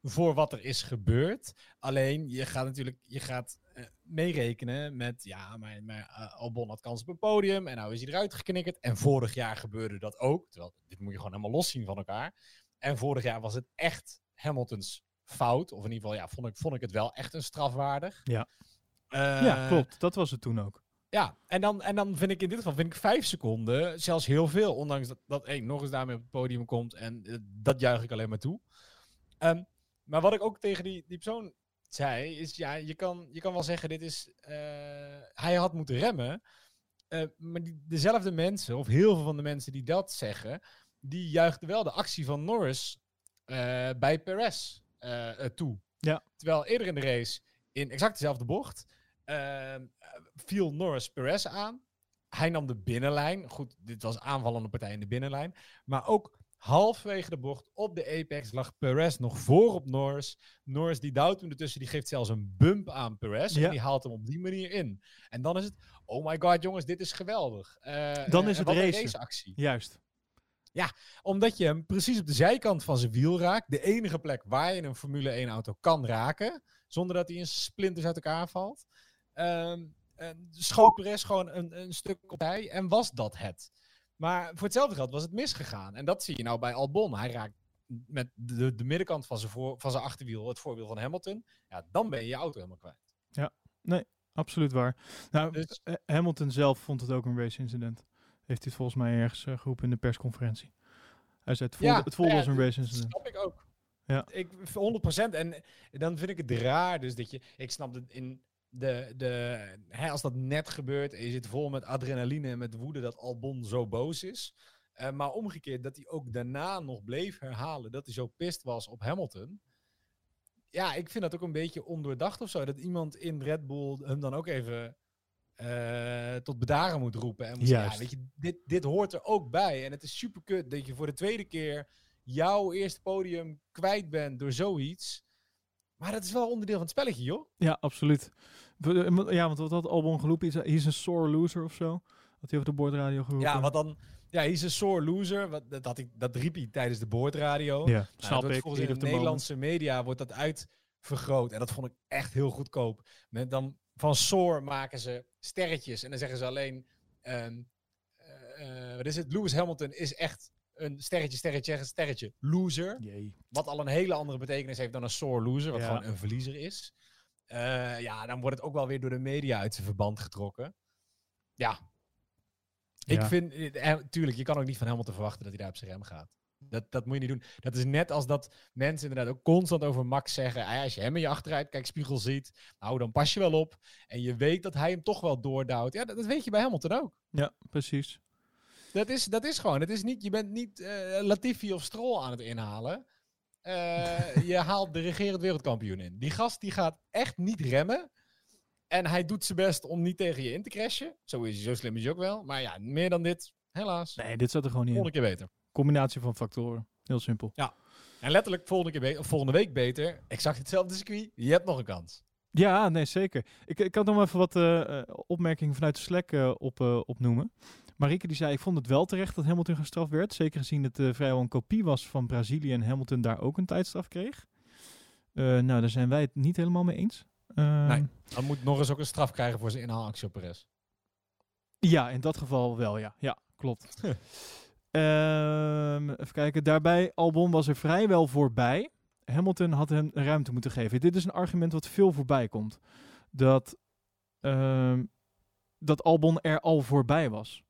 voor wat er is gebeurd. Alleen, je gaat natuurlijk je gaat, eh, meerekenen met, ja, maar, maar eh, Albon had kans op een podium en nou is hij eruit geknikkerd. En vorig jaar gebeurde dat ook. Terwijl, dit moet je gewoon helemaal loszien van elkaar. En vorig jaar was het echt Hamiltons fout. Of in ieder geval, ja, vond ik, vond ik het wel echt een strafwaardig. Ja. Eh, ja, klopt. Dat was het toen ook. ja, en dan, en dan vind ik in dit geval vind ik vijf seconden zelfs heel veel. Ondanks dat, dat één nog eens daarmee op het podium komt. En eh, dat juich ik alleen maar toe. Ehm, maar wat ik ook tegen die, die persoon zei, is ja, je kan, je kan wel zeggen, dit is. eh, hij had moeten remmen. Eh, maar die, dezelfde mensen, of heel veel van de mensen die dat zeggen, die juichte wel de actie van Norris eh, bij Perez toe. Ja. Terwijl eerder in de race, in exact dezelfde bocht, viel Norris Perez aan. Hij nam de binnenlijn. Goed, dit was aanvallende partij in de binnenlijn. Maar ook halfwege de bocht op de apex lag Perez nog voor op Norris. Norris die duwt hem ertussen, die geeft zelfs een bump aan Perez. Ja. En die haalt hem op die manier in. En dan is het, oh my god jongens, dit is geweldig. Eh, Dan is het racen. raceactie Juist. omdat je hem precies op de zijkant van zijn wiel raakt. De enige plek waar je een Formule 1 auto kan raken. Zonder dat hij in splinters uit elkaar valt. Ehm schoot Perez gewoon een, een stuk opzij. En was dat het. Maar voor hetzelfde geld was het misgegaan. En dat zie je nou bij Albon. Hij raakt met de, de middenkant van zijn, voor, van zijn achterwiel het voorwiel van Hamilton. Ja, dan ben je je auto helemaal kwijt. Absoluut waar. Nou, Dus- eh, Hamilton zelf vond het ook een race incident. Heeft hij het volgens mij ergens eh, geroepen in de persconferentie. Hij zei het voelde, Ja, het voelde ja, als een dat race incident. snap ik ook. Ja. Ik, 100%. En dan vind ik het raar. Dus dat je. Ik snap het in. De, de, hè, als dat net gebeurt en je zit vol met adrenaline en met woede dat Albon zo boos is. Eh, maar omgekeerd dat hij ook daarna nog bleef herhalen dat hij zo pist was op Hamilton. Ja, ik vind dat ook een beetje ondoordacht of zo. Dat iemand in Red Bull hem dan ook even eh, tot bedaren moet roepen. En moet ja, weet je, dit, dit hoort er ook bij. En het is super kut dat je voor de tweede keer jouw eerste podium kwijt bent door zoiets. Maar dat is wel onderdeel van het spelletje, joh. Ja, absoluut. Eh, Ja, want wat had Albon geroepen? Hij is een sore loser of zo. Had hij over de boordradio geroepen? Ja, wat dan... Ja, hij is een sore loser. Wat, dat, had hij, dat riep hij tijdens de boordradio. Ja, Nou, dat snap wordt ik. Volgens in de moment. Nederlandse media wordt dat uitvergroot. En dat vond ik echt heel goedkoop. Met dan van Soar maken ze sterretjes. En dan zeggen ze alleen... eh, eh, wat is het? Lewis Hamilton is echt een sterretje, sterretje, sterretje, loser. Jee. Wat al een hele andere betekenis heeft dan een sore loser. Wat Ja. gewoon een verliezer is. Eh, ja, dan wordt het ook wel weer door de media uit zijn verband getrokken. Ja. Ik Ja. vind, eh, eh, tuurlijk, je kan ook niet van Hamilton verwachten dat hij daar op zijn rem gaat. Dat, dat moet je niet doen. Dat is net als dat mensen inderdaad ook constant over Max zeggen. "Ah als je hem in je achteruitkijkspiegel ziet, nou dan pas je wel op. En je weet dat hij hem toch wel doordouwt. Ja, dat, dat weet je bij Hamilton ook. Ja, precies. Dat is, dat is gewoon. Het is niet, je bent niet eh, Latifi of Stroll aan het inhalen. Eh, je haalt de regerend wereldkampioen in. Die gast die gaat echt niet remmen. En hij doet zijn best om niet tegen je in te crashen. Zo is hij, zo slim is hij ook wel. Maar ja, meer dan dit, helaas. Nee, dit zat er gewoon niet in. Volgende keer beter. Combinatie van factoren. Heel simpel. En letterlijk volgende, keer volgende week beter. Exact hetzelfde circuit. Je hebt nog een kans. Ja, nee, zeker. Ik, ik had nog even wat eh, opmerkingen vanuit de Slack op, opnoemen. Marieke die zei, ik vond het wel terecht dat Hamilton gestraft werd. Zeker gezien het eh, vrijwel een kopie was van Brazilië en Hamilton daar ook een tijdstraf kreeg. Eh, nou, daar zijn wij het niet helemaal mee eens. Ehm, Nee. Dan moet nog eens ook een straf krijgen voor zijn inhaalactie op Perez. Ja, in dat geval wel, ja. Ja, klopt. Ehm, even kijken. Daarbij, Albon was er vrijwel voorbij. Hamilton had hem ruimte moeten geven. Dit is een argument wat veel voorbij komt. Dat, ehm, dat Albon er al voorbij was.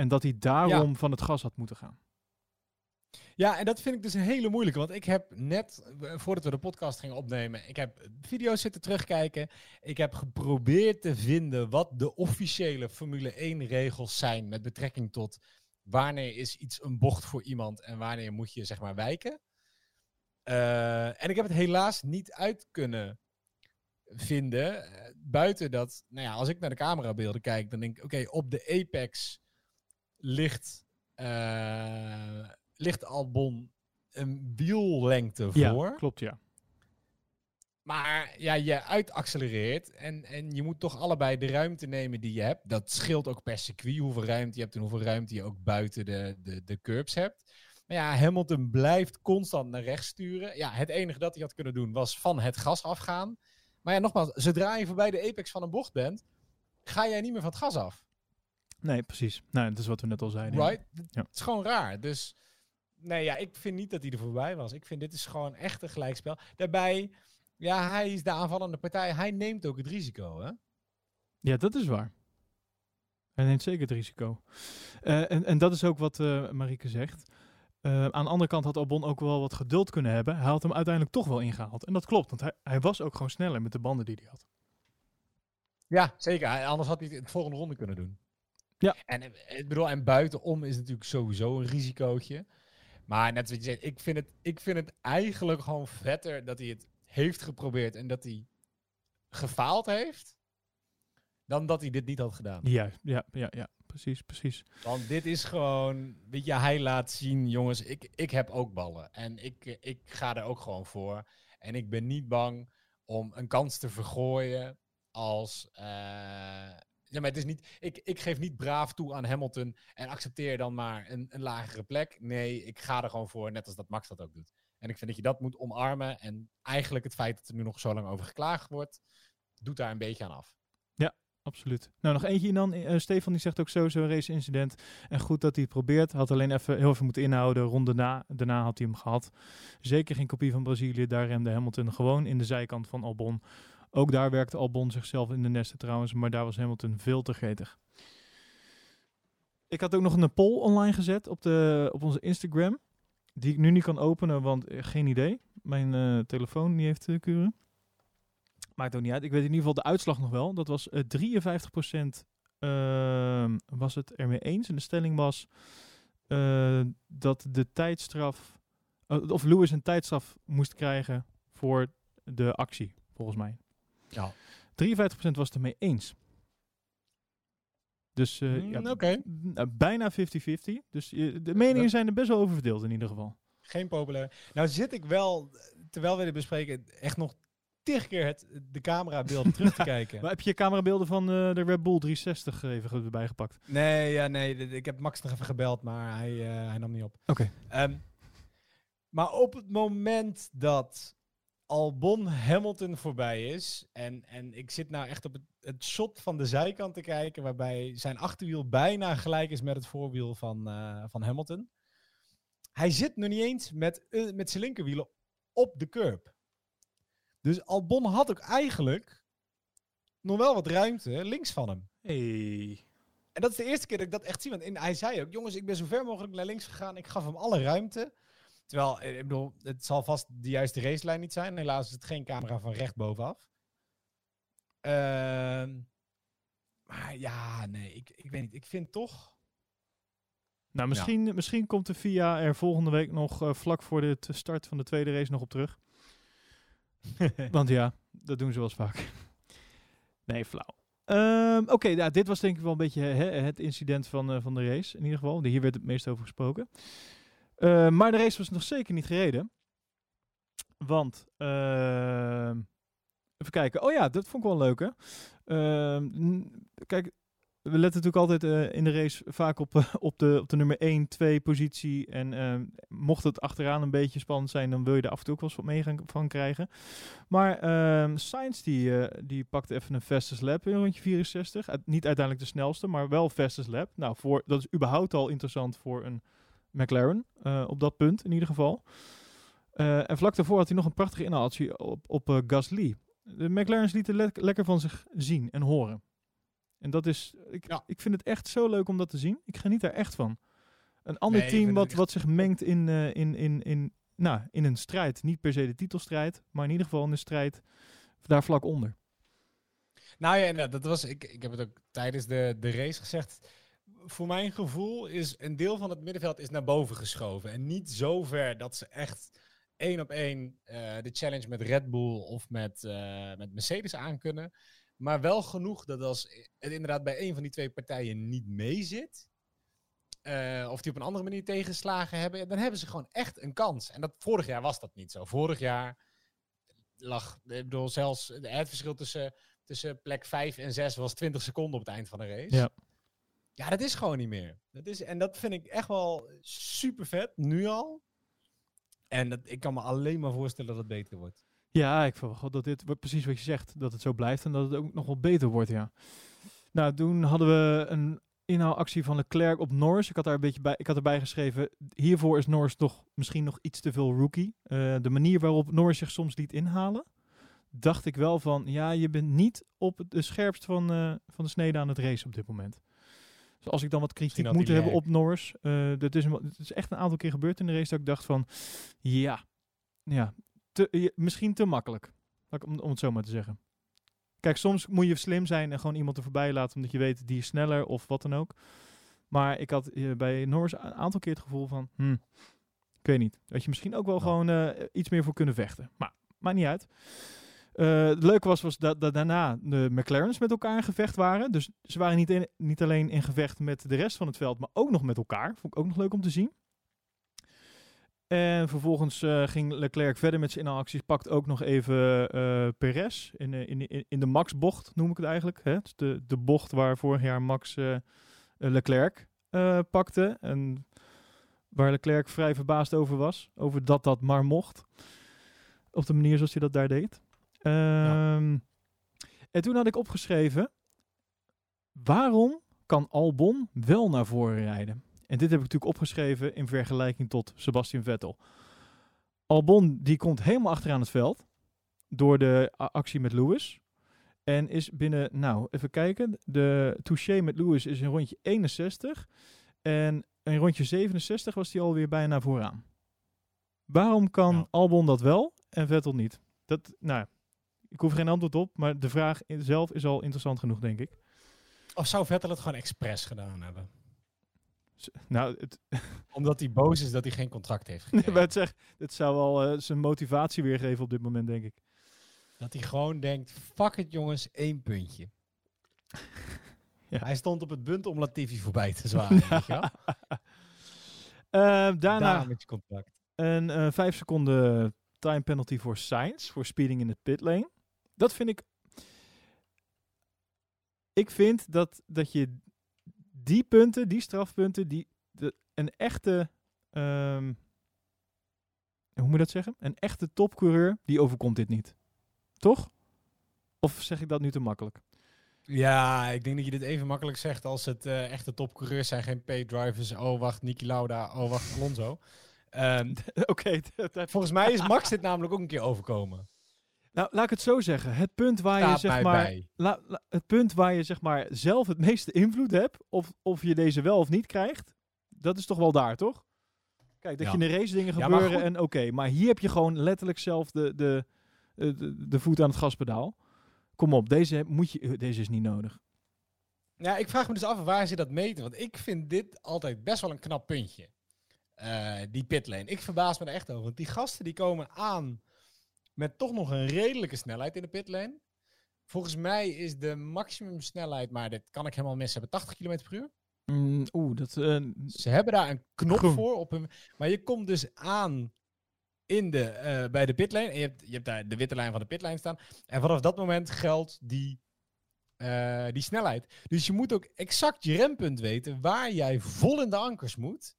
En dat hij daarom van het gas had moeten gaan. Ja, en dat vind ik dus een hele moeilijke. Want ik heb net, eh, voordat we de podcast gingen opnemen, ik heb video's zitten terugkijken. Ik heb geprobeerd te vinden wat de officiële Formule 1 regels zijn met betrekking tot wanneer is iets een bocht voor iemand en wanneer moet je zeg maar wijken. Eh, en ik heb het helaas niet uit kunnen vinden. eh, buiten dat, nou ja, als ik naar de camerabeelden kijk, dan denk ik, oké, op de apex ligt, eh, ligt Albon een wiellengte Ja, voor. klopt, ja. Maar ja, je uitaccelereert en, en je moet toch allebei de ruimte nemen die je hebt. Dat scheelt ook per circuit hoeveel ruimte je hebt en hoeveel ruimte je ook buiten de, de, de curbs hebt. Maar ja, Hamilton blijft constant naar rechts sturen. Ja, het enige dat hij had kunnen doen was van het gas afgaan. Maar ja, nogmaals, zodra je voorbij de apex van een bocht bent, ga jij niet meer van het gas af. Nee, precies. Nou, dat is wat we net al zeiden. Right? Ja. Het is gewoon raar. Dus nee, ja, ik vind niet dat hij er voorbij was. Ik vind dit is gewoon echt een gelijkspel. Daarbij, ja, hij is de aanvallende partij. Hij neemt ook het risico, hè? Ja, dat is waar. Hij neemt zeker het risico. Eh, en, en dat is ook wat eh Marieke zegt. Eh, aan de andere kant had Albon ook wel wat geduld kunnen hebben. Hij had hem uiteindelijk toch wel ingehaald. En dat klopt, want hij, hij was ook gewoon sneller met de banden die hij had. Ja, zeker. Anders had hij het de volgende ronde kunnen doen. Ja. En, ik bedoel, en buitenom is natuurlijk sowieso een risicootje. Maar net wat je zegt, ik vind, het, ik vind het eigenlijk gewoon vetter dat hij het heeft geprobeerd en dat hij gefaald heeft, dan dat hij dit niet had gedaan. Juist, ja, ja, ja, precies, precies. Want dit is gewoon, weet je, hij laat zien, jongens, ik, ik heb ook ballen. En ik, ik ga er ook gewoon voor. En ik ben niet bang om een kans te vergooien als... eh, ja, maar het is niet, ik, ik geef niet braaf toe aan Hamilton en accepteer dan maar een, een lagere plek. Nee, ik ga er gewoon voor, net als dat Max dat ook doet. En ik vind dat je dat moet omarmen. En eigenlijk het feit dat er nu nog zo lang over geklaagd wordt, doet daar een beetje aan af. Absoluut. Nou, nog eentje dan. Eh, Stefan die zegt ook sowieso een race incident. En goed dat hij het probeert. Had alleen even heel even moeten inhouden. Ronde na, daarna had hij hem gehad. Zeker geen kopie van Brazilië. Daar remde Hamilton gewoon in de zijkant van Albon. Ook daar werkte Albon zichzelf in de nesten trouwens. Maar daar was Hamilton veel te gretig. Ik had ook nog een poll online gezet op, de, op onze Instagram. Die ik nu niet kan openen, want eh, geen idee. Mijn eh, telefoon die heeft uh, kuren. Maakt ook niet uit. Ik weet in ieder geval de uitslag nog wel. Dat was eh 53% ehm, was het ermee eens. En de stelling was eh, dat de tijdstraf... eh, of Lewis een tijdstraf moest krijgen voor de actie, volgens mij. Ja. 53% was het ermee eens. Dus eh, Mm, ja, Oké. n- bijna 50-50. Dus eh, de meningen zijn er best wel over verdeeld in ieder geval. Geen populair. Nou zit ik wel, terwijl we dit bespreken, echt nog tig keer het, de camerabeelden terug te kijken. Maar heb je camerabeelden van eh, de Red Bull 360 even erbij gepakt? Nee, ja, nee. Ik heb Max nog even gebeld, maar hij, hij nam niet op. Oké. Ehm, maar op het moment dat Albon Hamilton voorbij is, en, en ik zit nou echt op het, het shot van de zijkant te kijken, waarbij zijn achterwiel bijna gelijk is met het voorwiel van, eh, van Hamilton. Hij zit nog niet eens met, eh, met zijn linkerwielen op de curb. Dus Albon had ook eigenlijk nog wel wat ruimte links van hem. Hey. En dat is de eerste keer dat ik dat echt zie. Want in, hij zei ook, jongens, ik ben zo ver mogelijk naar links gegaan. Ik gaf hem alle ruimte. Terwijl, eh, ik bedoel, het zal vast de juiste racelijn niet zijn. Helaas is het geen camera van recht bovenaf. Ehm, maar ja, nee, ik, ik weet niet. Ik vind toch... Nou, misschien, misschien komt de VIA er volgende week nog eh, vlak voor de start van de tweede race nog op terug. Want ja, dat doen ze wel eens vaak. Nee, flauw. Ehm, Oké, ja, dit was denk ik wel een beetje hè, het incident van, eh, van de race. In ieder geval, hier werd het meest over gesproken. Eh, maar de race was nog zeker niet gereden. Want, ehm, even kijken. Oh ja, dat vond ik wel leuk hè. Ehm, kijk, we letten natuurlijk altijd eh, in de race vaak op, eh, op, de, op de nummer 1, 2 positie. En ehm, mocht het achteraan een beetje spannend zijn, dan wil je er af en toe wel wat mee gaan, van krijgen. Maar Sainz die, die pakte even een fastest lap in rondje 64. Uit- niet uiteindelijk de snelste, maar wel fastest lap. Nou, voor, dat is überhaupt al interessant voor een McLaren, eh, op dat punt in ieder geval. Eh, en vlak daarvoor had hij nog een prachtige inhaalactie op, op eh, Gasly. De McLaren's lieten le- lekker van zich zien en horen. En dat is, ik, Ja. ik vind het echt zo leuk om dat te zien. Ik geniet daar echt van. Een ander Nee, team wat, wat zich mengt in, in, in, in, nou, in een strijd. Niet per se de titelstrijd, maar in ieder geval in de strijd daar vlak onder. Nou ja, dat was, ik, ik heb het ook tijdens de, de race gezegd. Voor mijn gevoel is een deel van het middenveld is naar boven geschoven. En niet zo ver dat ze echt één op één eh, de challenge met Red Bull of met, eh, met Mercedes aankunnen. Maar wel genoeg dat als het inderdaad bij een van die twee partijen niet meezit. eh, of die op een andere manier tegenslagen hebben, dan hebben ze gewoon echt een kans. En dat, vorig jaar was dat niet zo. Vorig jaar lag, ik zelfs het verschil tussen tussen plek 5 en 6 was 20 seconden op het eind van de race. Ja. Ja, dat is gewoon niet meer. Dat is, en dat vind ik echt wel super vet, nu al. En dat, ik kan me alleen maar voorstellen dat het beter wordt. Ja, ik verwacht dat dit, precies wat je zegt, dat het zo blijft en dat het ook nog wel beter wordt, ja. Nou, toen hadden we een inhaalactie van Leclerc op Norris. Ik had daar een beetje bij, ik had erbij geschreven, hiervoor is Norris toch misschien nog iets te veel rookie. Eh, de manier waarop Norris zich soms liet inhalen, dacht ik wel van, ja, je bent niet op de scherpst van, eh, van de snede aan het race op dit moment. Dus als ik dan wat kritiek moet hebben op Norris, eh dat is, is echt een aantal keer gebeurd in de race dat ik dacht van, ja, ja, te, misschien te makkelijk. Om, om het zo maar te zeggen. Kijk, soms moet je slim zijn en gewoon iemand er voorbij laten omdat je weet die is sneller of wat dan ook. Maar ik had eh, bij Norris een aantal keer het gevoel van, hm, ik weet niet. Dat je misschien ook wel gewoon eh, iets meer voor kunnen vechten. Maar maakt niet uit. Eh, het leuke was, was dat, dat daarna de McLaren's met elkaar in gevecht waren. Dus ze waren niet, niet alleen in gevecht met de rest van het veld, maar ook nog met elkaar. Vond ik ook nog leuk om te zien. En vervolgens eh, ging Leclerc verder met zijn inhaalacties. Pakt ook nog even eh Perez in, in, in, de Max-bocht, noem ik het eigenlijk. Hè? De, de bocht waar vorig jaar Max Leclerc pakte. En waar Leclerc vrij verbaasd over was. Over dat dat maar mocht. Op de manier zoals hij dat daar deed. Ehm, En toen had ik opgeschreven... Waarom kan Albon wel naar voren rijden? En dit heb ik natuurlijk opgeschreven in vergelijking tot Sebastian Vettel. Albon die komt helemaal achteraan het veld door de actie met Lewis. En is binnen, nou even kijken, de touché met Lewis is een rondje 61. En in rondje 67 was hij alweer bijna vooraan. Waarom kan Ja. Albon dat wel en Vettel niet? Dat, nou, ik hoef geen antwoord op, maar de vraag zelf is al interessant genoeg, denk ik. Of zou Vettel het gewoon expres gedaan hebben? Nou, het, Omdat hij boos is dat hij geen contract heeft gekregen. het, zegt, het zou wel eh, zijn motivatie weergeven op dit moment, denk ik. dat hij gewoon denkt, fuck het jongens, één puntje. Ja. Hij stond op het punt om Latifi voorbij te zwaaien. weet je wel? Eh, daarna met je contract. een eh 5 seconden time penalty voor Sainz, voor speeding in het pitlane. Dat vind ik... Ik vind dat, dat je die punten, die strafpunten, die de, een echte... ehm, hoe moet je dat zeggen? Een echte topcoureur, die overkomt dit niet. Toch? Of zeg ik dat nu te makkelijk? Ja, ik denk dat je dit even makkelijk zegt als het eh, echte topcoureurs zijn. Geen paid drivers. Oh, wacht, Niki Lauda. Oh, wacht, Alonso. Ehm, Oké, volgens mij is Max dit namelijk ook een keer overkomen. Nou laat ik het zo zeggen. Het punt waar je zeg maar... bij. La- la- het punt waar je zeg maar zelf het meeste invloed hebt, of, of je deze wel of niet krijgt, dat is toch wel daar, toch? Kijk, dat Ja. je in de race dingen Ja, gebeuren en oké, maar hier heb je gewoon letterlijk zelf de, de, eh, de, de voet aan het gaspedaal. Kom op, deze, moet je, eh, deze is niet nodig. Ja, ik vraag me dus af waar ze dat meten. Want ik vind dit altijd best wel een knap puntje. Eh, die pitlane. Ik verbaas me er echt over. Want die gasten die komen aan met toch nog een redelijke snelheid in de pitlane. Volgens mij is de maximumsnelheid, maar dit kan ik helemaal missen, hebben 80 km per uur. Mm, Oeh, dat... eh, Ze hebben daar een knop Groen. voor op hun. Maar je komt dus aan in de, eh, bij de pitlane. En je hebt, je hebt daar de witte lijn van de pitlane staan. En vanaf dat moment geldt die, eh, die snelheid. Dus je moet ook exact je rempunt weten waar jij vol in de ankers moet.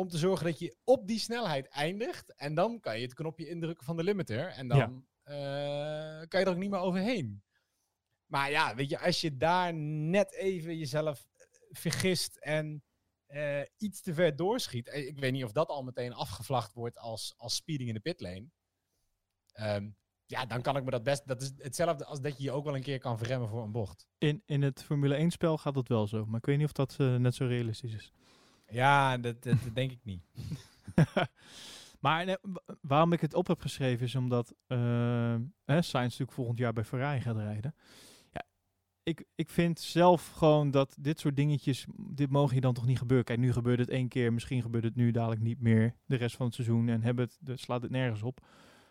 Om te zorgen dat je op die snelheid eindigt. En dan kan je het knopje indrukken van de limiter. En dan Ja. eh, kan je er ook niet meer overheen. Maar ja, weet je, als je daar net even jezelf eh, vergist en eh, iets te ver doorschiet. Ik weet niet of dat al meteen afgevlacht wordt als, als speeding in de pitlane. Ehm, ja, dan kan ik me dat best. Dat is hetzelfde als dat je je ook wel een keer kan verremmen voor een bocht. in, in het Formule 1 spel gaat dat wel zo, maar ik weet niet of dat net zo realistisch is. Ja, dat, dat, denk ik niet. maar waarom ik het op heb geschreven is omdat eh hè, Sainz natuurlijk volgend jaar bij Ferrari gaat rijden. Ja, ik, ik vind zelf gewoon dat dit soort dingetjes, dit mogen je dan toch niet gebeuren. Kijk, nu gebeurt het één keer, misschien gebeurt het nu dadelijk niet meer de rest van het seizoen en hebben het, de, slaat het nergens op.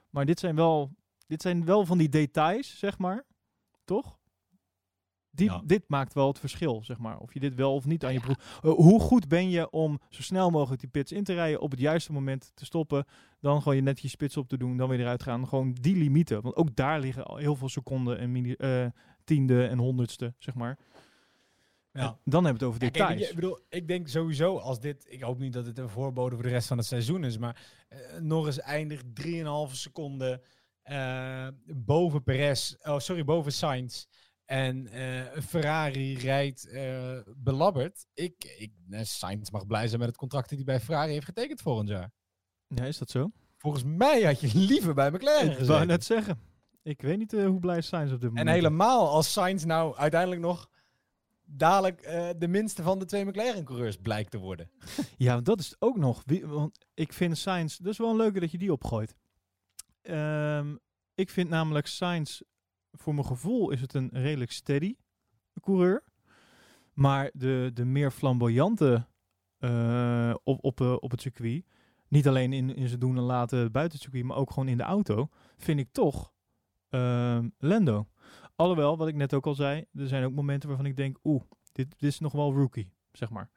Maar dit zijn wel, dit zijn wel van die details, zeg maar, toch? Die, Ja. Dit maakt wel het verschil, zeg maar. Of je dit wel of niet aan je broek. Eh, hoe goed ben je om zo snel mogelijk die pits in te rijden, op het juiste moment te stoppen, dan gewoon je net je spits op te doen, dan weer eruit gaan. Gewoon die limieten. Want ook daar liggen al heel veel seconden en mini, eh, tiende en honderdste, zeg maar. Ja. En dan hebben we het over Ja, kijk, details. ik, bedoel, ik denk sowieso als dit. Ik hoop niet dat het een voorbode voor de rest van het seizoen is. Maar eh, Norris eindigt 3,5 seconden eh, boven Perez. Oh, sorry, boven Sainz. En eh, Ferrari rijdt eh, belabberd. Ik, ik, eh, Sainz mag blij zijn met het contract dat hij bij Ferrari heeft getekend volgend jaar. ja, is dat zo? Volgens mij had je liever bij McLaren Ik wou gezeten. net zeggen. Ik weet niet hoe blij Sainz op dit En moment is. helemaal als Sainz nou uiteindelijk nog dadelijk de minste van de twee McLaren-coureurs blijkt te worden. Ja, dat is het ook nog. Wie, want ik vind Sainz, dat is wel een leuke dat je die opgooit. Ehm, ik vind namelijk Sainz voor mijn gevoel is het een redelijk steady coureur. Maar de, de meer flamboyante eh, op, op, eh, op het circuit, niet alleen in, in zijn doen en laten buiten het circuit, maar ook gewoon in de auto, vind ik toch ehm, Lando. Alhoewel, wat ik net ook al zei, er zijn ook momenten waarvan ik denk, oeh, dit, dit is nog wel rookie, zeg maar.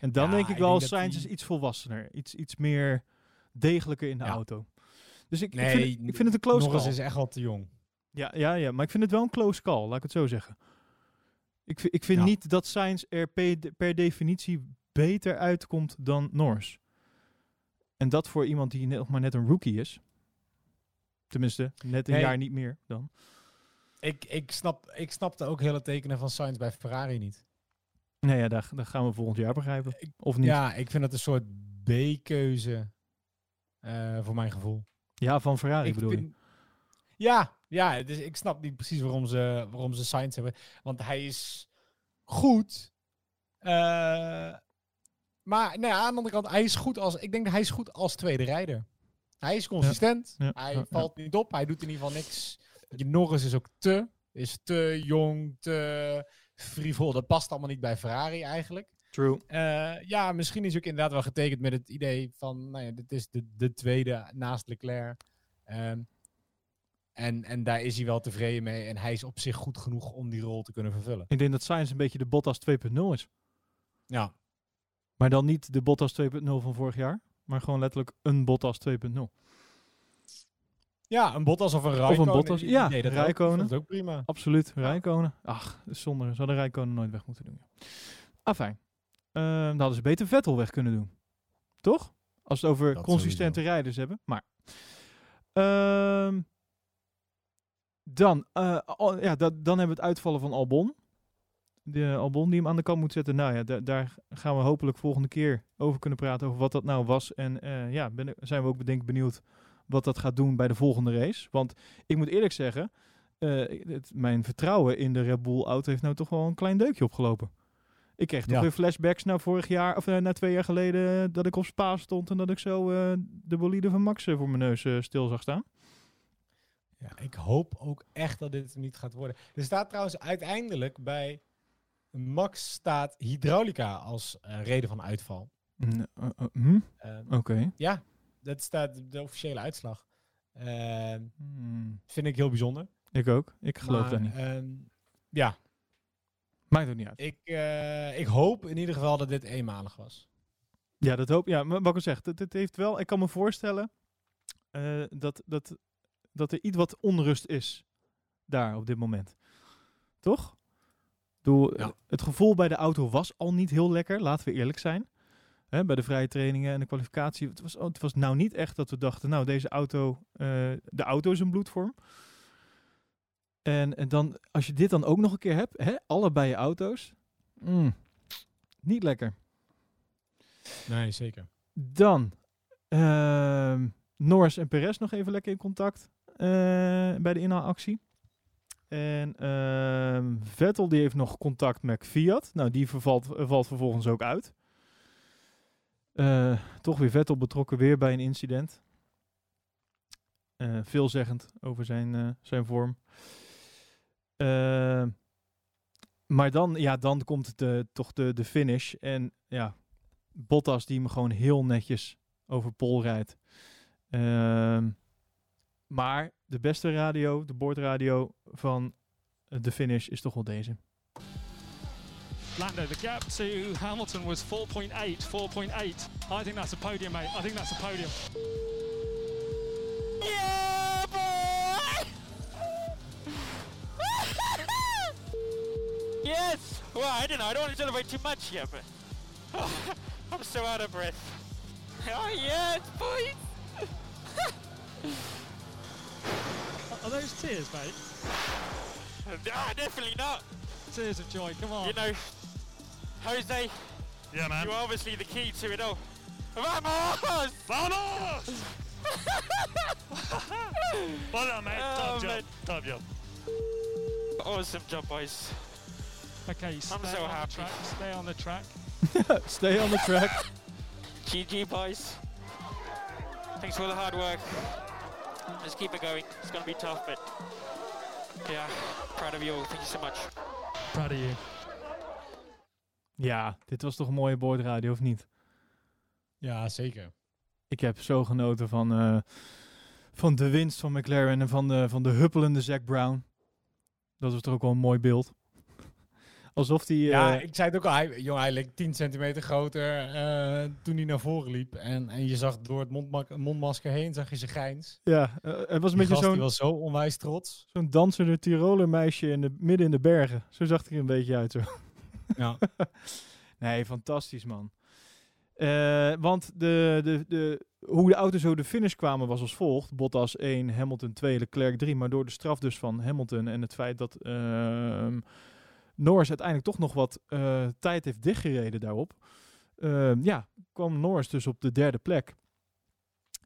En dan Ja, denk ik ik wel, Sainz die- is iets volwassener, iets, iets meer degelijker in de Ja. auto. Dus ik, ik, Nee, vind, het, ik vind het een close Norris call. is echt al te jong. Ja, ja, ja, maar ik vind het wel een close call, laat ik het zo zeggen. Ik, ik vind Ja. niet dat Sainz er per, per definitie beter uitkomt dan Norris. En dat voor iemand die nog maar net een rookie is. Tenminste, net een jaar niet meer dan. Ik, ik, snap, ik snap de ook hele tekenen van Sainz bij Ferrari niet. Nee, ja, daar, daar gaan we volgend jaar begrijpen. Ik- Of niet? Ja, Ja, ik vind het een soort B-keuze eh, voor mijn gevoel. van Ferrari ik bedoel je. vind- Ja, ja dus ik snap niet precies waarom ze, waarom ze Sainz hebben. Want hij is goed. eh, maar nee, aan de andere kant, hij is goed als, ik denk dat hij is goed als tweede rijder. Hij is consistent. Ja, hij ja, ja. valt niet op. Hij doet in ieder geval niks. Je Norris is ook te. Is te jong, te frivol. Dat past allemaal niet bij Ferrari eigenlijk. True. Eh, ja, misschien is hij ook inderdaad wel getekend met het idee van, nou ja, dit is de, de tweede naast Leclerc. Ehm, en, en daar is hij wel tevreden mee. En hij is op zich goed genoeg om die rol te kunnen vervullen. Ik denk dat Sainz een beetje de Bottas 2.0 is. Ja, Maar dan niet de Bottas 2.0 van vorig jaar. Maar gewoon letterlijk een Bottas 2.0. ja een Bottas of een Raikkonen. Bottas, die- ja, nee, dat Raikkonen. Ook, dat is ook prima. Absoluut. Rijkonen. Ach, zonde. Ze hadden Rijkonen nooit weg moeten doen. Afijn. Eh, dan hadden ze beter Vettel weg kunnen doen. Toch? Als we het over Dat consistente rijders hebben. Maar. Ehm, dan, eh, ja, dat, dan hebben we het uitvallen van Albon. De Albon die hem aan de kant moet zetten. Nou ja, da- daar gaan we hopelijk volgende keer over kunnen praten. Over wat dat nou was. En eh, ja, ben, zijn we ook denk ik benieuwd wat dat gaat doen bij de volgende race. Want ik moet eerlijk zeggen. eh, het, mijn vertrouwen in de Red Bull auto heeft nou toch wel een klein deukje opgelopen. Ik kreeg toch Ja. weer flashbacks naar vorig jaar, of naar twee jaar geleden, dat ik op Spa stond en dat ik zo de bolide van Max voor mijn neus stil zag staan. Ja, ik hoop ook echt dat dit niet gaat worden. Er staat trouwens uiteindelijk bij Max staat hydraulica als eh, reden van uitval. Mm, eh, eh, hm? Ehm, Oké. Ja, dat staat de officiële uitslag. Ehm, Hmm, vind ik heel bijzonder. ik ook. Ik geloof Maar, dat niet. ehm, ja, Maakt ook niet uit. ik, ik hoop in ieder geval dat dit eenmalig was. Ja, dat hoop Ja, maar wat ik al zeg, het heeft wel. Ik kan me voorstellen dat, dat, dat er iets wat onrust is daar op dit moment. Toch? Doe, Ja. Het gevoel bij de auto was al niet heel lekker, laten we eerlijk zijn. Hè, bij de vrije trainingen en de kwalificatie. Het was, het was nou niet echt dat we dachten, nou deze auto, eh, de auto is een bloedvorm. En, en dan, als je dit dan ook nog een keer hebt, hè, allebei je auto's. mm, niet lekker. Nee, zeker. Dan ehm Norris en Perez nog even lekker in contact bij de inhaalactie. En ehm, Vettel die heeft nog contact met Fiat. Nou, die vervalt, eh, valt vervolgens ook uit. Eh, toch weer Vettel betrokken weer bij een incident. Eh, veelzeggend over zijn, eh, zijn vorm. Eh, maar dan, ja, dan komt eh, toch de, de finish. En ja, Bottas die hem gewoon heel netjes over Pol rijdt. Ehm, maar de beste radio, de boordradio van eh, de finish is toch wel deze. Lando, the gap to Hamilton was 4.8, 4.8. I think that's a podium, mate. I think that's a podium. Yeah, boy! yes! Well, I don't know. I don't want to celebrate too much yet, but I'm so out of breath. Oh yes, boys! Are those tears, mate? Ah, definitely not. Tears of joy. Come on. You know, Jose, yeah, man. you're obviously the key to it all. Vamos! Vamos! well done, mate. Oh, Top job. Top job. Awesome job, boys. Okay, stay so on happy. the track. Stay on the track. Stay on the track. GG, boys. Thanks for all the hard work. Let's keep it going. It's going to be tough, but Yeah, proud of you. Thank you so much. Proud of you. Ja, dit was toch een mooie boordradio, of niet? Ja, zeker. Ik heb zo genoten van, eh, van de winst van McLaren en van de, van de huppelende Zack Brown. Dat was toch ook wel een mooi beeld. Alsof die... Ja, eh, ik zei het ook al. Hij, jongen, hij leek 10 centimeter groter eh, toen hij naar voren liep. En, en je zag door het mondmak- mondmasker heen, zag je zijn grijns. ja eh, het was een beetje zo'n was zo onwijs trots. zo'n dansende Tiroler meisje in de, midden in de bergen. Zo zag hij er een beetje uit. Zo. Ja. Nee, fantastisch man. Want de, de, de, hoe de auto's zo de finish kwamen was als volgt. Bottas 1, Hamilton 2, Leclerc 3. Maar door de straf dus van Hamilton en het feit dat ehm, Norris uiteindelijk toch nog wat eh, tijd heeft dichtgereden daarop. ehm, ja, kwam Norris dus op de derde plek.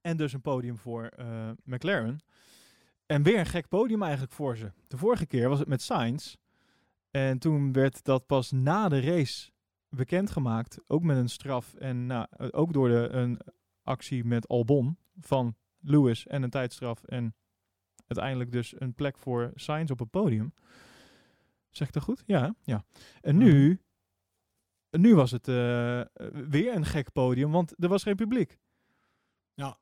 En dus een podium voor eh, McLaren. En weer een gek podium eigenlijk voor ze. De vorige keer was het met Sainz. En toen werd dat pas na de race bekendgemaakt. Ook met een straf en nou, ook door de, een actie met Albon van Lewis en een tijdstraf. En uiteindelijk dus een plek voor Sainz op het podium. Zeg ik dat goed? Ja, ja. En nu, nu was het eh, weer een gek podium, want er was geen publiek. Ja.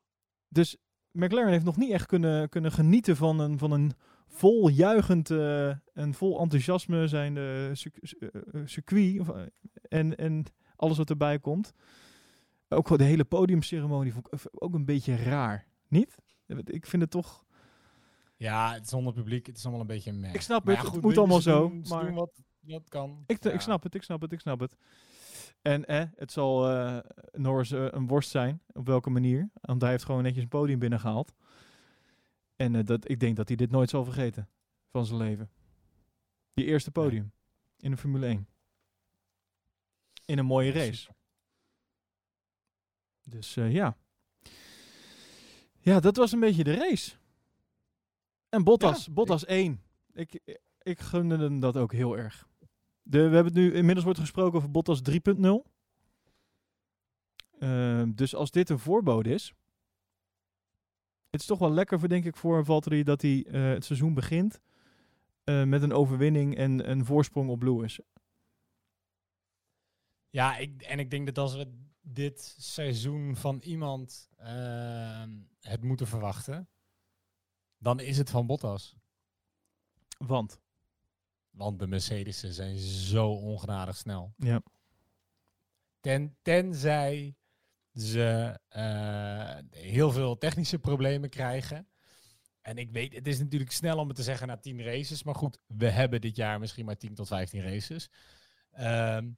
Dus McLaren heeft nog niet echt kunnen, kunnen genieten van een, van een vol juichend eh, en vol enthousiasme zijn de circuit of, eh, en, en alles wat erbij komt. Ook de hele podiumceremonie vond ik ook een beetje raar. Niet? Ik vind het toch... ja, het is zonder publiek. Het is allemaal een beetje meh. Ik snap Maar het, ja, het goed, moet allemaal zo, doen- maar- doen wat, wat kan. Ik, Ja. ik snap het, ik snap het, ik snap het. En eh, het zal eh Norris eh, een worst zijn, op welke manier. Want hij heeft gewoon netjes een podium binnengehaald. En eh, dat, ik denk dat hij dit nooit zal vergeten van zijn leven. Die eerste podium in de Formule 1. In een mooie race. super. Dus eh, ja. Ja, dat was een beetje de race. En Bottas, Ja, Bottas 1. Ik, ik gunde hem dat ook heel erg. De, we hebben het nu, inmiddels wordt gesproken over Bottas 3.0. Ehm, dus als dit een voorbode is. Het is toch wel lekker voor, denk ik, voor Valtteri dat hij eh, het seizoen begint. eh, met een overwinning en een voorsprong op Lewis. Ja, ik, en ik denk dat als we dit seizoen van iemand ehm, het moeten verwachten, dan is het van Bottas. Want, Want de Mercedes'en zijn zo ongenadig snel. ja. Ten, tenzij ze eh, heel veel technische problemen krijgen. En ik weet, het is natuurlijk snel om het te zeggen na 10 races. Maar goed, we hebben dit jaar misschien maar 10 tot 15 races. Ehm,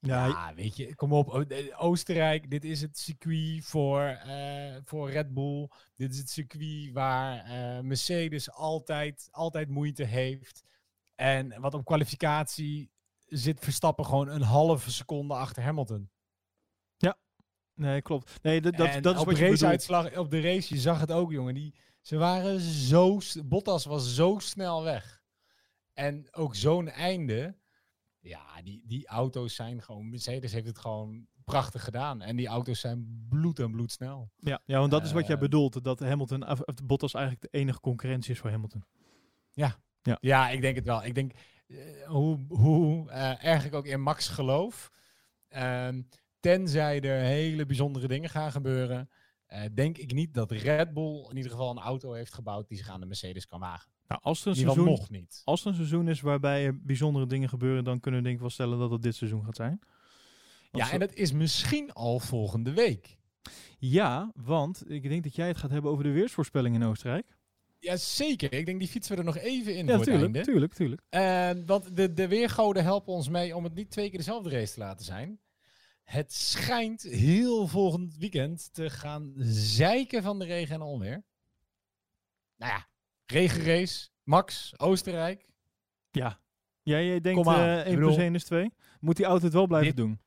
Ja, ja, weet je, kom op. Oostenrijk, dit is het circuit voor, eh, voor Red Bull. Dit is het circuit waar eh, Mercedes altijd, altijd moeite heeft. En wat op kwalificatie zit Verstappen gewoon een halve seconde achter Hamilton. nee, klopt. Nee, dat, dat, en dat is op wat je bedoelt. raceuitslag, op de race, je zag het ook, jongen. Die, ze waren zo... Bottas was zo snel weg. En ook zo'n einde. Ja, die, die auto's zijn gewoon... Mercedes heeft het gewoon prachtig gedaan. En die auto's zijn bloed en bloed snel. Ja, ja, want dat is wat jij Eh, bedoelt. Dat Hamilton, of, Bottas eigenlijk de enige concurrentie is voor Hamilton. Ja, ik denk het wel. Ik denk, eh, hoe, hoe eh, erg ik ook in Max geloof... ehm, tenzij er hele bijzondere dingen gaan gebeuren... denk ik niet dat Red Bull in ieder geval een auto heeft gebouwd... die zich aan de Mercedes kan wagen. Nou, als er een seizoen, nog niet. als er een seizoen is waarbij er bijzondere dingen gebeuren, dan kunnen we denk ik wel stellen dat het dit seizoen gaat zijn. Want Ja, en dat is misschien al volgende week. ja, want ik denk dat jij het gaat hebben over de weersvoorspelling in Oostenrijk. Ja, zeker. Ik denk die fietsen we er nog even in Ja, voor tuurlijk, einde. tuurlijk, tuurlijk. Eh, want de, de weergoden helpen ons mee om het niet twee keer dezelfde race te laten zijn. Het schijnt heel volgend weekend te gaan zeiken van de regen en onweer. Nou ja, regenrace, Max, Oostenrijk. Ja. Jij, jij denkt aan. eh Ik 1 bedoel- plus 1 is 2? Moet die auto het wel blijven doen?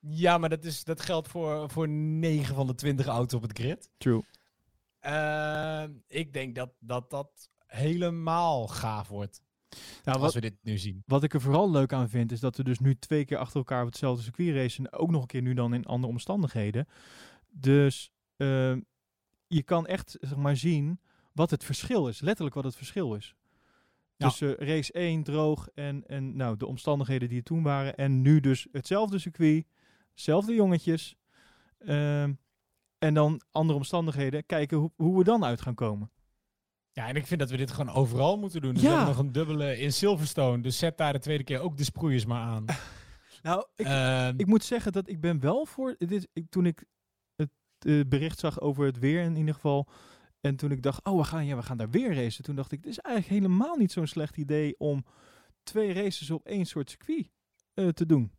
Ja, maar dat, is, dat geldt voor, voor 9 van de 20 auto's op het grid. True. Eh, ik denk dat, dat dat helemaal gaaf wordt Nou, als wat, we dit nu zien. wat ik er vooral leuk aan vind, is dat we dus nu twee keer achter elkaar op hetzelfde circuit racen. En ook nog een keer nu dan in andere omstandigheden. Dus eh, je kan echt zeg maar zien wat het verschil is. Letterlijk wat het verschil is. Tussen race 1 droog en, en nou, de omstandigheden die er toen waren. En nu dus hetzelfde circuit, zelfde jongetjes. ehm, en dan andere omstandigheden. Kijken hoe, hoe we dan uit gaan komen. Ja, en ik vind dat we dit gewoon overal moeten doen. Dus Ja. we hebben nog een dubbele in Silverstone. Dus zet daar de tweede keer ook de sproeiers maar aan. Nou, ik, Ehm, ik moet zeggen dat ik ben wel voor. Dit, ik, toen ik het eh, bericht zag over het weer in ieder geval. En toen ik dacht, oh, we gaan, ja, we gaan daar weer racen. Toen dacht ik, het is eigenlijk helemaal niet zo'n slecht idee om twee races op één soort circuit eh, te doen.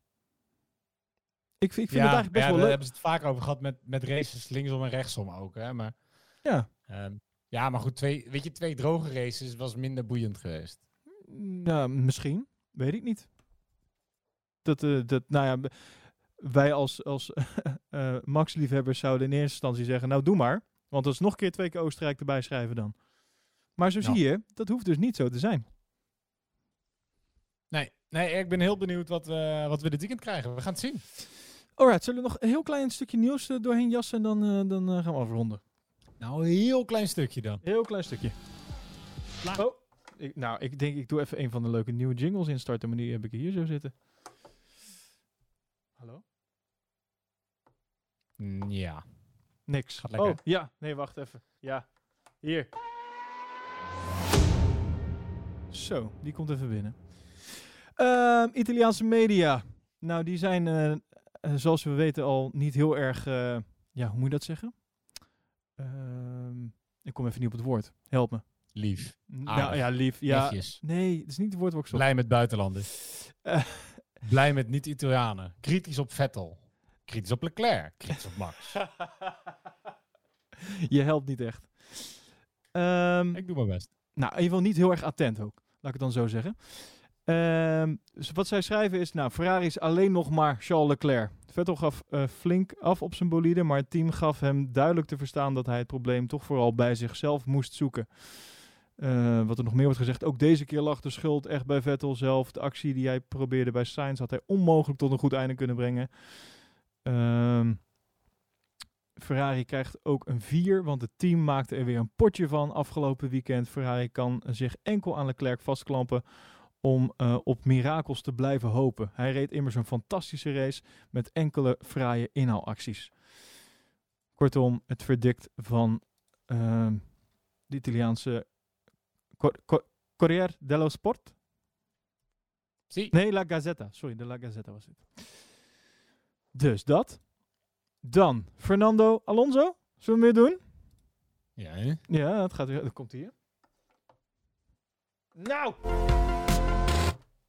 Ik, vind- ik vind ja, het eigenlijk best ja, wel daar leuk. hebben ze het vaak over gehad met, met races linksom en rechtsom ook. Hè? Maar, Ja. ehm, ja, maar goed, twee, weet je, twee droge races was minder boeiend geweest. Nou, misschien. Weet ik niet. Dat, eh, dat nou ja, wij als, als eh, Max-liefhebbers zouden in eerste instantie zeggen, nou doe maar. Want dat is nog een keer twee keer Oostenrijk erbij schrijven dan. Maar zo zie je, dat hoeft dus niet zo te zijn. Nee, nee, ik ben heel benieuwd wat we, wat we dit weekend krijgen. We gaan het zien. Alright, zullen we nog een heel klein stukje nieuws eh, doorheen jassen en dan, eh, dan eh, gaan we afronden. Nou, een heel klein stukje dan. Heel klein stukje. La- Oh, ik, nou, ik denk ik doe even een van de leuke nieuwe jingles instarten, maar die heb ik hier zo zitten. Hallo? Mm, Ja. Niks. Gaat lekker. Oh, ja. Nee, wacht even. Ja. Hier. Zo, die komt even binnen. Ehm, Italiaanse media. Nou, die zijn, eh, eh, zoals we weten, al niet heel erg... eh, ja, hoe moet je dat zeggen? Ehm, ik kom even niet op het woord. Help me. Lief. Nou ja, lief. Ja, nee, het is niet het woord wat ik zocht. Blij met buitenlanders. Blij met niet-Italianen. Kritisch op Vettel. Kritisch op Leclerc. Kritisch op Max. Je helpt niet echt. Ehm, ik doe mijn best. Nou, in ieder geval niet heel erg attent ook. Laat ik het dan zo zeggen. Ehm, dus wat zij schrijven is, nou, Ferrari is alleen nog maar Charles Leclerc. Vettel gaf eh, flink af op zijn bolide, maar het team gaf hem duidelijk te verstaan dat hij het probleem toch vooral bij zichzelf moest zoeken. Eh, wat er nog meer wordt gezegd, ook deze keer lag de schuld echt bij Vettel zelf. De actie die hij probeerde bij Sainz had hij onmogelijk tot een goed einde kunnen brengen. Ehm, Ferrari krijgt ook een 4, want het team maakte er weer een potje van afgelopen weekend. Ferrari kan zich enkel aan Leclerc vastklampen om eh, op mirakels te blijven hopen. Hij reed immers een fantastische race met enkele fraaie inhaalacties. Kortom, het verdict van ehm, de Italiaanse Cor- Cor- Corriere dello Sport? Nee, La Gazzetta. Sorry, de La Gazzetta was het. Dus dat. Dan Fernando Alonso. Zullen we weer doen? Ja, hè? Ja, dat gaat weer. Dat komt hier. Nou!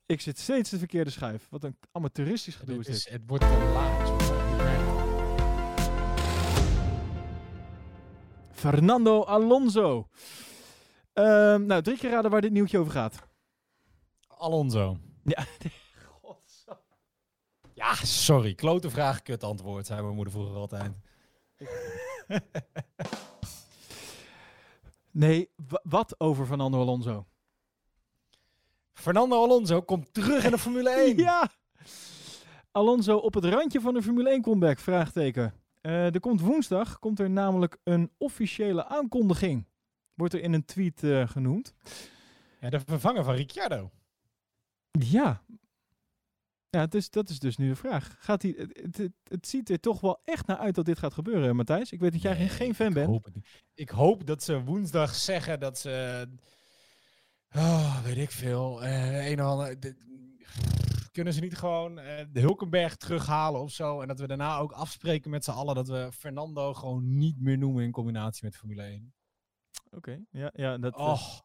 Ik zit steeds de verkeerde schuif. Wat een amateuristisch gedoe is, dit. het wordt te laat. Fernando Alonso. Ehm, nou, drie keer raden waar dit nieuwtje over gaat. Alonso. Ja. Ja, sorry. Klote vraag, kut antwoord, zei mijn moeder vroeger altijd. Nee, wa- wat over Fernando Alonso? Fernando Alonso komt terug in de Formule 1. Ja! Alonso op het randje van de Formule 1 comeback, vraagteken. Eh, er komt woensdag, komt er namelijk een officiële aankondiging. Wordt er in een tweet eh, genoemd. Ja, de vervanger van Ricciardo. Ja. Ja, is, dat is dus nu de vraag. Gaat hij, het, het, het, ziet er toch wel echt naar uit dat dit gaat gebeuren, Matthijs. Ik weet dat jij geen- Nee, geen fan ik bent. Hoop. Ik hoop dat ze woensdag zeggen dat ze... Oh, weet ik veel. eh een of ander, de- kunnen ze niet gewoon eh, de Hulkenberg terughalen of zo? En dat we daarna ook afspreken met z'n allen dat we Fernando gewoon niet meer noemen in combinatie met Formule 1. Oké, ja, ja, dat... Och,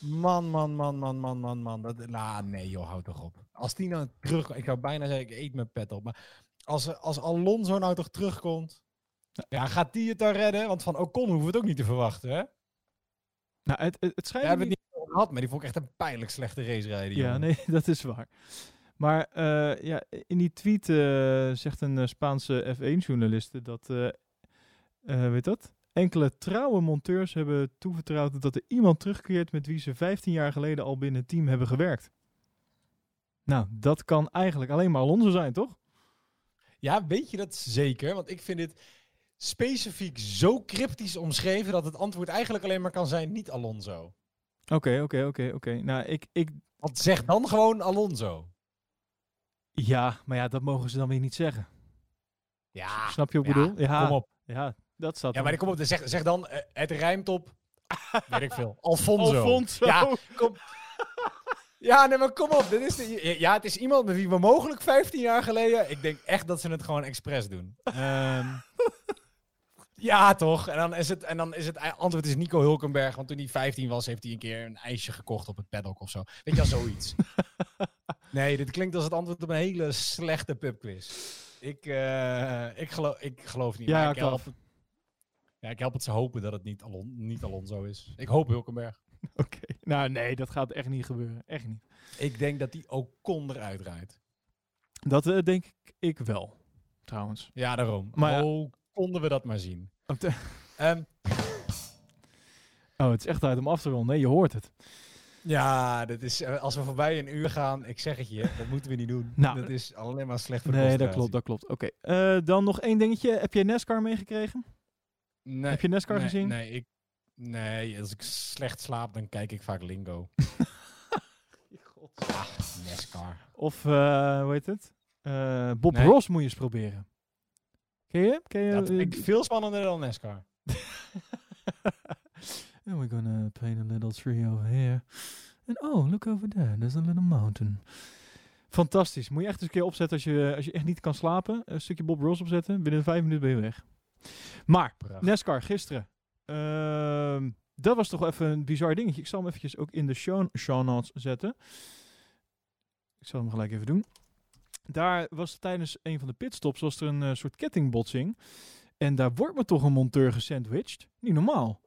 man, man, man, man, man, man, man. Dat, nee joh, houd toch op. Als die nou terug... Ik zou bijna zeggen, ik eet mijn pet op. Maar als, als Alonso nou toch terugkomt... Ja, gaat die het dan redden? Want van Ocon hoeven we het ook niet te verwachten, hè? nou, het, het, het schijnt we niet- het niet over gehad, maar die vond ik echt een pijnlijk slechte race rijden. Ja, jongen. nee, dat is waar. Maar eh, ja, in die tweet eh, zegt een eh, Spaanse F1-journaliste dat, eh, weet dat? Enkele trouwe monteurs hebben toevertrouwd dat er iemand terugkeert met wie ze 15 jaar geleden al binnen het team hebben gewerkt. Nou, dat kan eigenlijk alleen maar Alonso zijn, toch? Ja, weet je dat zeker? Want ik vind dit... specifiek zo cryptisch omschreven dat het antwoord eigenlijk alleen maar kan zijn niet Alonso. Oké, oké, oké, oké. Nou, ik, ik... Want zeg dan gewoon Alonso. Ja, maar ja, dat mogen ze dan weer niet zeggen. Ja, Snap je wat ik ja, bedoel? Ja, kom op. ja, dat staat Ja, maar kom op, zeg, zeg dan, eh, het rijmt op, weet ik veel, Alfonso. Alfonso. Ja, kom. Ja, nee, maar kom op. Dit is de- ja, het is iemand met wie we mogelijk 15 jaar geleden... Ik denk echt dat ze het gewoon expres doen. Ehm, ja, toch? En dan is het, en dan is het antwoord is Nico Hulkenberg. Want toen hij 15 was, heeft hij een keer een ijsje gekocht op het paddock of zo. Weet je wel, zoiets. nee, dit klinkt als het antwoord op een hele slechte pubquiz. Ik, eh, ik, geloof, ik geloof niet. Ja, maar ik Klaas. help, ja, ik help het ze hopen dat het niet, Alon, niet Alonso is. Ik hoop Hulkenberg. Oké. Nou, nee, dat gaat echt niet gebeuren. Echt niet. Ik denk dat die ook kon eruit rijdt. Dat eh, denk ik, ik wel, trouwens. Ja, daarom. Maar ja. oh, konden we dat maar zien. Ehm, Oh, het is echt tijd om af te ronden. Nee, je hoort het. ja, dat is, eh, als we voorbij een uur gaan, ik zeg het je, dat moeten we niet doen. Nou, dat is alleen maar slecht voor de Nee, dat klopt, dat klopt. Oké. Eh, dan nog één dingetje. Heb je NASCAR meegekregen? Nee, Heb je NASCAR nee, gezien? Nee, ik, nee, als ik slecht slaap, dan kijk ik vaak Lingo. Ah, NASCAR. Of, eh, hoe heet het? Eh, Bob Nee. Ross moet je eens proberen. Ken je? Ken je Dat eh, vind ik veel spannender dan NASCAR. And we're gonna paint a little tree over here. And oh, look over there. There's a little mountain. Fantastisch. Moet je echt eens een keer opzetten als je, als je echt niet kan slapen. Een stukje Bob Ross opzetten. Binnen vijf minuten ben je weg. Maar, Prachtig. NASCAR gisteren. Ehm, dat was toch even een bizar dingetje. Ik zal hem eventjes ook in de show, show notes zetten. Ik zal hem gelijk even doen. Daar was tijdens een van de pitstops was er een eh, soort kettingbotsing. En daar wordt me toch een monteur gesandwiched. Niet normaal.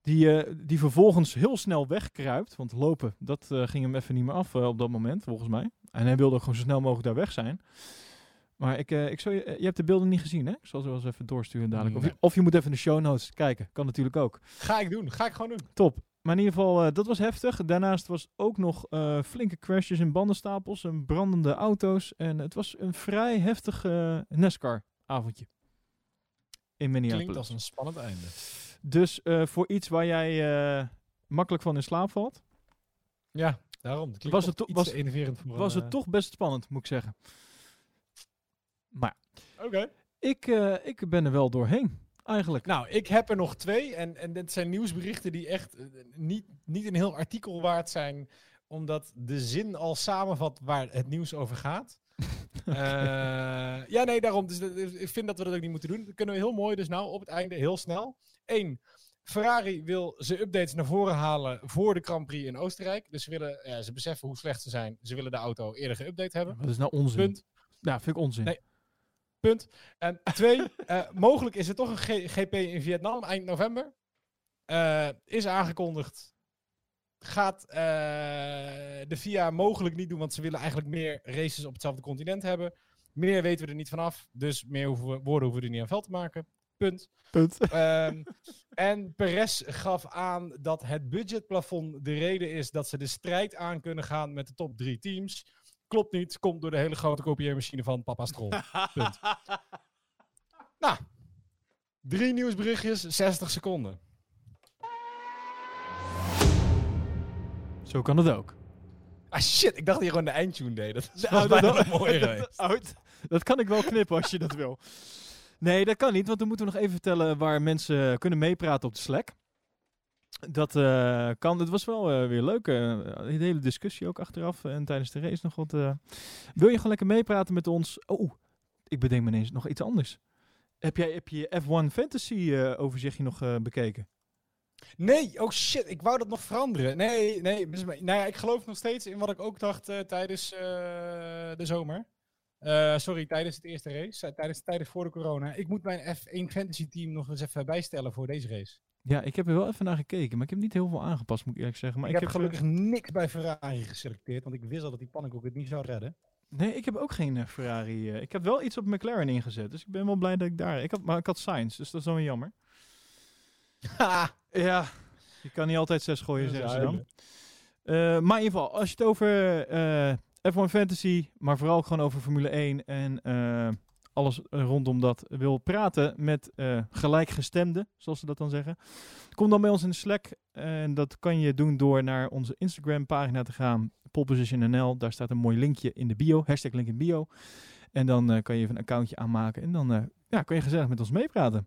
Die, eh, die vervolgens heel snel wegkruipt. Want lopen, dat eh, ging hem even niet meer af op dat moment, volgens mij. En hij wilde ook gewoon zo snel mogelijk daar weg zijn. Maar ik, eh, ik zou je, eh, je hebt de beelden niet gezien, hè? Ik zal ze wel eens even doorsturen dadelijk. Of, je, of je moet even de show notes kijken. Kan natuurlijk ook. Ga ik doen, ga ik gewoon doen. Top. Maar in ieder geval, eh, dat was heftig. Daarnaast was ook nog flinke crashes in bandenstapels en brandende auto's. En het was een vrij heftig NASCAR-avondje. In Minneapolis. Klinkt als een spannend einde. Dus voor iets waar jij makkelijk van in slaap valt, Ja, daarom. Het Was het to- was- het toch best spannend, moet ik zeggen. Maar Oké. ik, eh, ik ben er wel doorheen, eigenlijk. Nou, ik heb er nog twee. En, en dit zijn nieuwsberichten die echt eh, niet, niet een heel artikel waard zijn. Omdat de zin al samenvat waar het nieuws over gaat. Eh, ja, nee, daarom. Dus dat- ik vind dat we dat ook niet moeten doen. Dat kunnen we heel mooi. Dus nou, op het einde heel snel. Eén. Ferrari wil zijn updates naar voren halen voor de Grand Prix in Oostenrijk. Dus ze, willen, ja, ze beseffen hoe slecht ze zijn. Ze willen de auto eerder geüpdate hebben. Wat is nou onzin? Punt. Ja, vind ik onzin. Nee. Punt. En twee, eh, mogelijk is er toch een G- GP in Vietnam eind november. Eh, is aangekondigd. Gaat eh, de FIA mogelijk niet doen, want ze willen eigenlijk meer races op hetzelfde continent hebben. Meer weten we er niet vanaf, dus meer hoeven we, woorden hoeven we er niet aan veld te maken. Punt. Punt. Ehm, en Perez gaf aan dat het budgetplafond de reden is dat ze de strijd aan kunnen gaan met de top drie teams. Klopt niet, komt door de hele grote kopieermachine van Papa Stroll. Punt. nou, drie nieuwsberichtjes, 60 seconden. Zo kan het ook. Ah shit, ik dacht dat je gewoon de eindtune deed. Dat is bijna dat- geweest. Oud. Dat kan ik wel knippen als je dat wil. Nee, dat kan niet, want dan moeten we nog even vertellen waar mensen kunnen meepraten op de Slack. Dat eh, kan. Het was wel eh, weer leuk. een hele discussie ook achteraf en tijdens de race nog wat. Wil je gewoon lekker meepraten met ons? Oh, ik bedenk me ineens nog iets anders. Heb jij heb je F1 Fantasy overzichtje nog bekeken? Nee, oh shit, ik wou dat nog veranderen. Nee, nee, nou ja, ik geloof nog steeds in wat ik ook dacht tijdens de zomer. Sorry, tijdens het eerste race, tijdens, tijdens voor de corona. Ik moet mijn F1 Fantasy team nog eens even bijstellen voor deze race. Ja, ik heb er wel even naar gekeken, maar ik heb niet heel veel aangepast, moet ik eerlijk zeggen. Maar ik, ik, heb eh, gelukkig niks bij Ferrari geselecteerd, want ik wist al dat die pannenkoek het niet zou redden. Nee, ik heb ook geen eh, Ferrari. eh. ik heb wel iets op McLaren ingezet. Dus ik ben wel blij dat ik daar... Ik had, maar ik had Sainz, dus dat is dan weer jammer. Ja, je kan niet altijd zes gooien, zeggen ze dan. maar in ieder geval, als je het over eh, F1 Fantasy, maar vooral gewoon over Formule 1 en alles eh, rondom dat wil praten met eh, gelijkgestemden, zoals ze dat dan zeggen. Kom dan bij ons in de Slack. En dat kan je doen door naar onze Instagram pagina te gaan. PolePositionNL. Daar staat een mooi linkje in de bio. Hashtag link in bio. En dan eh, kan je even een accountje aanmaken. En dan eh, ja, je gezellig met ons meepraten.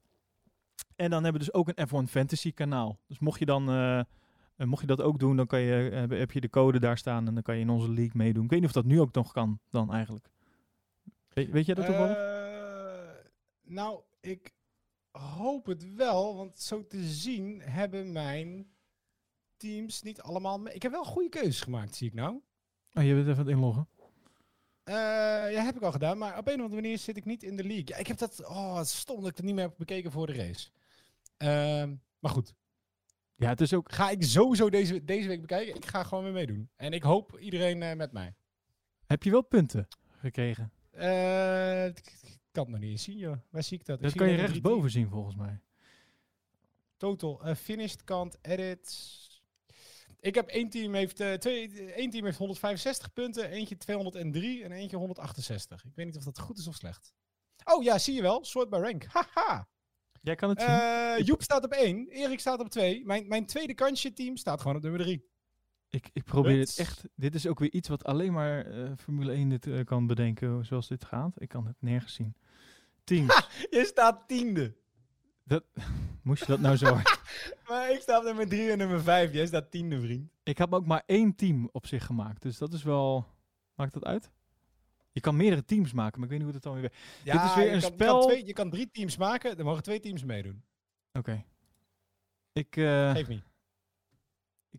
En dan hebben we dus ook een F1 Fantasy kanaal. Dus mocht je dan... eh, eh, mocht je dat ook doen, dan kan je, heb je de code daar staan en dan kan je in onze league meedoen. Ik weet niet of dat nu ook nog kan dan eigenlijk. Weet, weet jij dat toevallig? Eh, nou, ik hoop het wel, want zo te zien hebben mijn teams niet allemaal... mee- Ik heb wel goede keuzes gemaakt, zie ik nou. Oh, je bent even aan het inloggen. Eh, ja, heb ik al gedaan, maar op een of andere manier zit ik niet in de league. Ja, ik heb dat... Oh, het stom dat ik het niet meer heb bekeken voor de race. Ehm, maar goed, Ja, het is ook... ga ik sowieso deze, deze week bekijken. Ik ga gewoon weer meedoen. En ik hoop iedereen eh, met mij. Heb je wel punten gekregen? Eh, ik kan het nog niet eens zien, joh. Waar zie ik dat? Dat kan je rechtsboven zien volgens mij. Total. eh, finished kant, edit. Ik heb één team heeft, eh, twee, één team heeft 165 punten, eentje 203 en eentje 168. Ik weet niet of dat goed is of slecht. Oh ja, zie je wel. Sort by rank. Haha. Jij kan het zien. Joep staat op 1, Erik staat op 2. Mijn, mijn tweede kansje team staat gewoon op nummer 3. Ik, ik probeer het echt... Dit is ook weer iets wat alleen maar eh, Formule 1 dit, eh, kan bedenken zoals dit gaat. Ik kan het nergens zien. Teams. Je staat tiende. Moest je dat nou zo... Maar ik sta op nummer 3 en nummer 5. Jij staat tiende, vriend. ik heb ook maar één team op zich gemaakt. Dus dat is wel... Maakt dat uit? Je kan meerdere teams maken, maar ik weet niet hoe dat dan weer... Ja, is weer een kan, Je spel- kan, twee, je kan drie teams maken, er mogen twee teams meedoen. Oké. Ik, eh, Geef niet.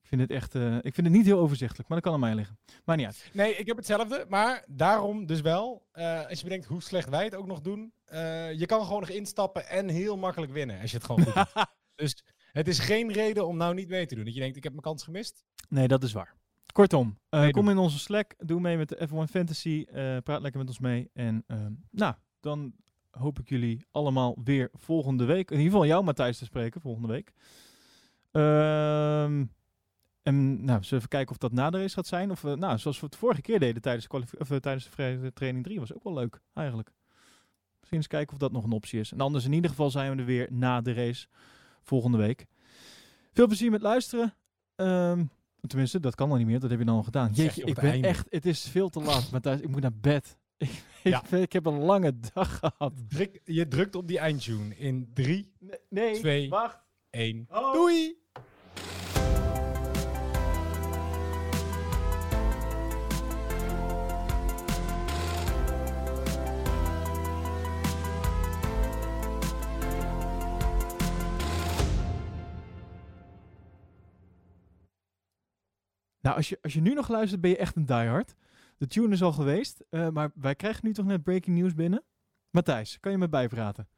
Ik vind het echt... eh, ik vind het niet heel overzichtelijk, maar dat kan aan mij liggen. Maar niet uit. Nee, ik heb hetzelfde, maar daarom dus wel. eh, als je bedenkt hoe slecht wij het ook nog doen. eh, je kan gewoon nog instappen en heel makkelijk winnen als je het gewoon goed doet. Dus het is geen reden om nou niet mee te doen. Dat je denkt, ik heb mijn kans gemist. Nee, dat is waar. Kortom, kom in onze Slack, doe mee met de F1 Fantasy, praat lekker met ons mee. En ehm, nou, dan hoop ik jullie allemaal weer volgende week, in ieder geval jou Matthijs te spreken volgende week. Ehm, en nou, zullen we even kijken of dat na de race gaat zijn. Of, eh, nou, zoals we het vorige keer deden tijdens de, of, eh, tijdens de vrije training 3, was ook wel leuk eigenlijk. Misschien eens kijken of dat nog een optie is. En anders in ieder geval zijn we er weer na de race volgende week. Veel plezier met luisteren. Ehm, tenminste, dat kan al niet meer. Dat heb je dan al gedaan. Jeetje, ik het ben echt... Het is veel te laat, Matthijs. Ik moet naar bed. Ik, Ja. ik, ik heb een lange dag gehad. Druk, je drukt op die eindtune in 3, Nee, nee Twee. wacht. 1. Oh. Doei! Nou, als je, als je nu nog luistert, ben je echt een diehard. De tune is al geweest, eh, maar wij krijgen nu toch net breaking news binnen. Matthijs, kan je me bijpraten?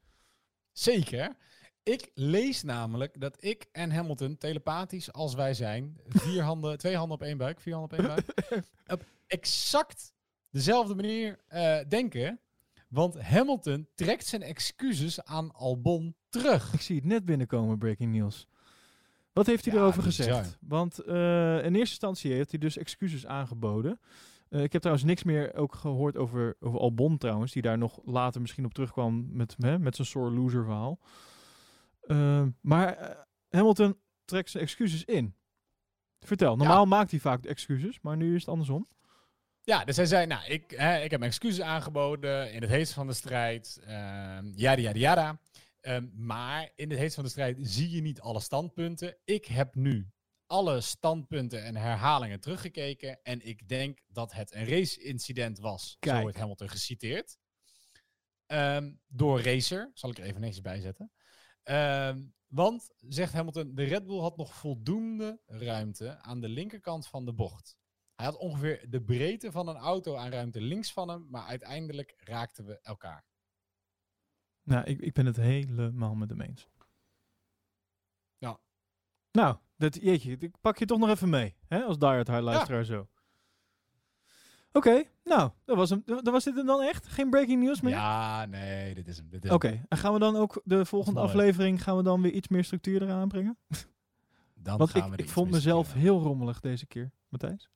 Zeker. Ik lees namelijk dat ik en Hamilton telepathisch als wij zijn, vier handen, twee handen op één buik, vier handen op één buik, op exact dezelfde manier eh, denken. Want Hamilton trekt zijn excuses aan Albon terug. Ik zie het net binnenkomen, breaking news. Wat heeft hij Ja, erover bizar. gezegd? Want eh, in eerste instantie heeft hij dus excuses aangeboden. Eh, ik heb trouwens niks meer ook gehoord over, over Albon trouwens, die daar nog later misschien op terugkwam met, hè, met zijn sore loser verhaal. Eh, maar Hamilton trekt zijn excuses in. Vertel, normaal maakt hij vaak excuses, maar nu is het andersom. Ja, dus hij zei, nou, ik, hè, ik heb mijn excuses aangeboden in het heetst van de strijd. ehm yada, yada, yada. Ehm, maar in het heetst van de strijd zie je niet alle standpunten. Ik heb nu alle standpunten en herhalingen teruggekeken. En ik denk dat het een race-incident was. Kijk. Zo wordt Hamilton geciteerd. Ehm, door Racer. Zal ik er even netjes bij zetten. Ehm, want, zegt Hamilton, de Red Bull had nog voldoende ruimte aan de linkerkant van de bocht. Hij had ongeveer de breedte van een auto aan ruimte links van hem, maar uiteindelijk raakten we elkaar. Nou, ik, ik ben het helemaal met hem eens. Ja. Nou, dat, jeetje, ik pak je toch nog even mee, hè, als diehard hard luisteraar zo. Oké, nou, dat was, hem, dat was dit hem dan echt? Geen breaking news meer? Ja, nee, dit is hem. Oké, en gaan we dan ook de volgende aflevering, gaan we dan weer iets meer structuur eraan brengen? Dan Want gaan ik, we ik vond mezelf heel rommelig deze keer, Matthijs.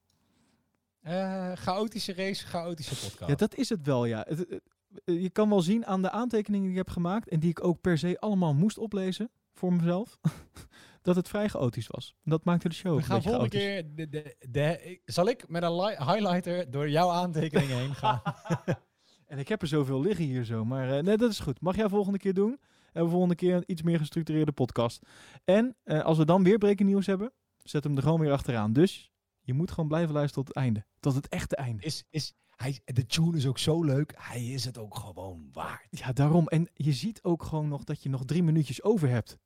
Eh, chaotische race, chaotische podcast. Ja, dat is het wel, ja. Het, het- je kan wel zien aan de aantekeningen die ik heb gemaakt en die ik ook per se allemaal moest oplezen voor mezelf, dat het vrij chaotisch was. Dat maakte de show We gaan volgende chaotisch. keer... De, de, zal ik met een li- highlighter door jouw aantekeningen heen gaan? En ik heb er zoveel liggen hier zo, maar eh, nee, dat is goed. Mag jij volgende keer doen? En we volgende keer een iets meer gestructureerde podcast. En eh, als we dan weer breaking nieuws hebben, zet hem er gewoon weer achteraan. Dus je moet gewoon blijven luisteren tot het einde. Tot het echte einde. Is, is, hij, de tune is ook zo leuk. Hij is het ook gewoon waard. Ja, daarom. En je ziet ook gewoon nog dat je nog drie minuutjes over hebt.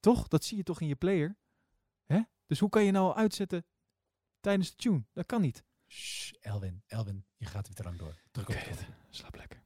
Toch? Dat zie je toch in je player? Hè? Dus hoe kan je nou uitzetten tijdens de tune? Dat kan niet. Shh, Elwin, Elwin, je gaat weer te lang door. Druk op knop. Slaap lekker.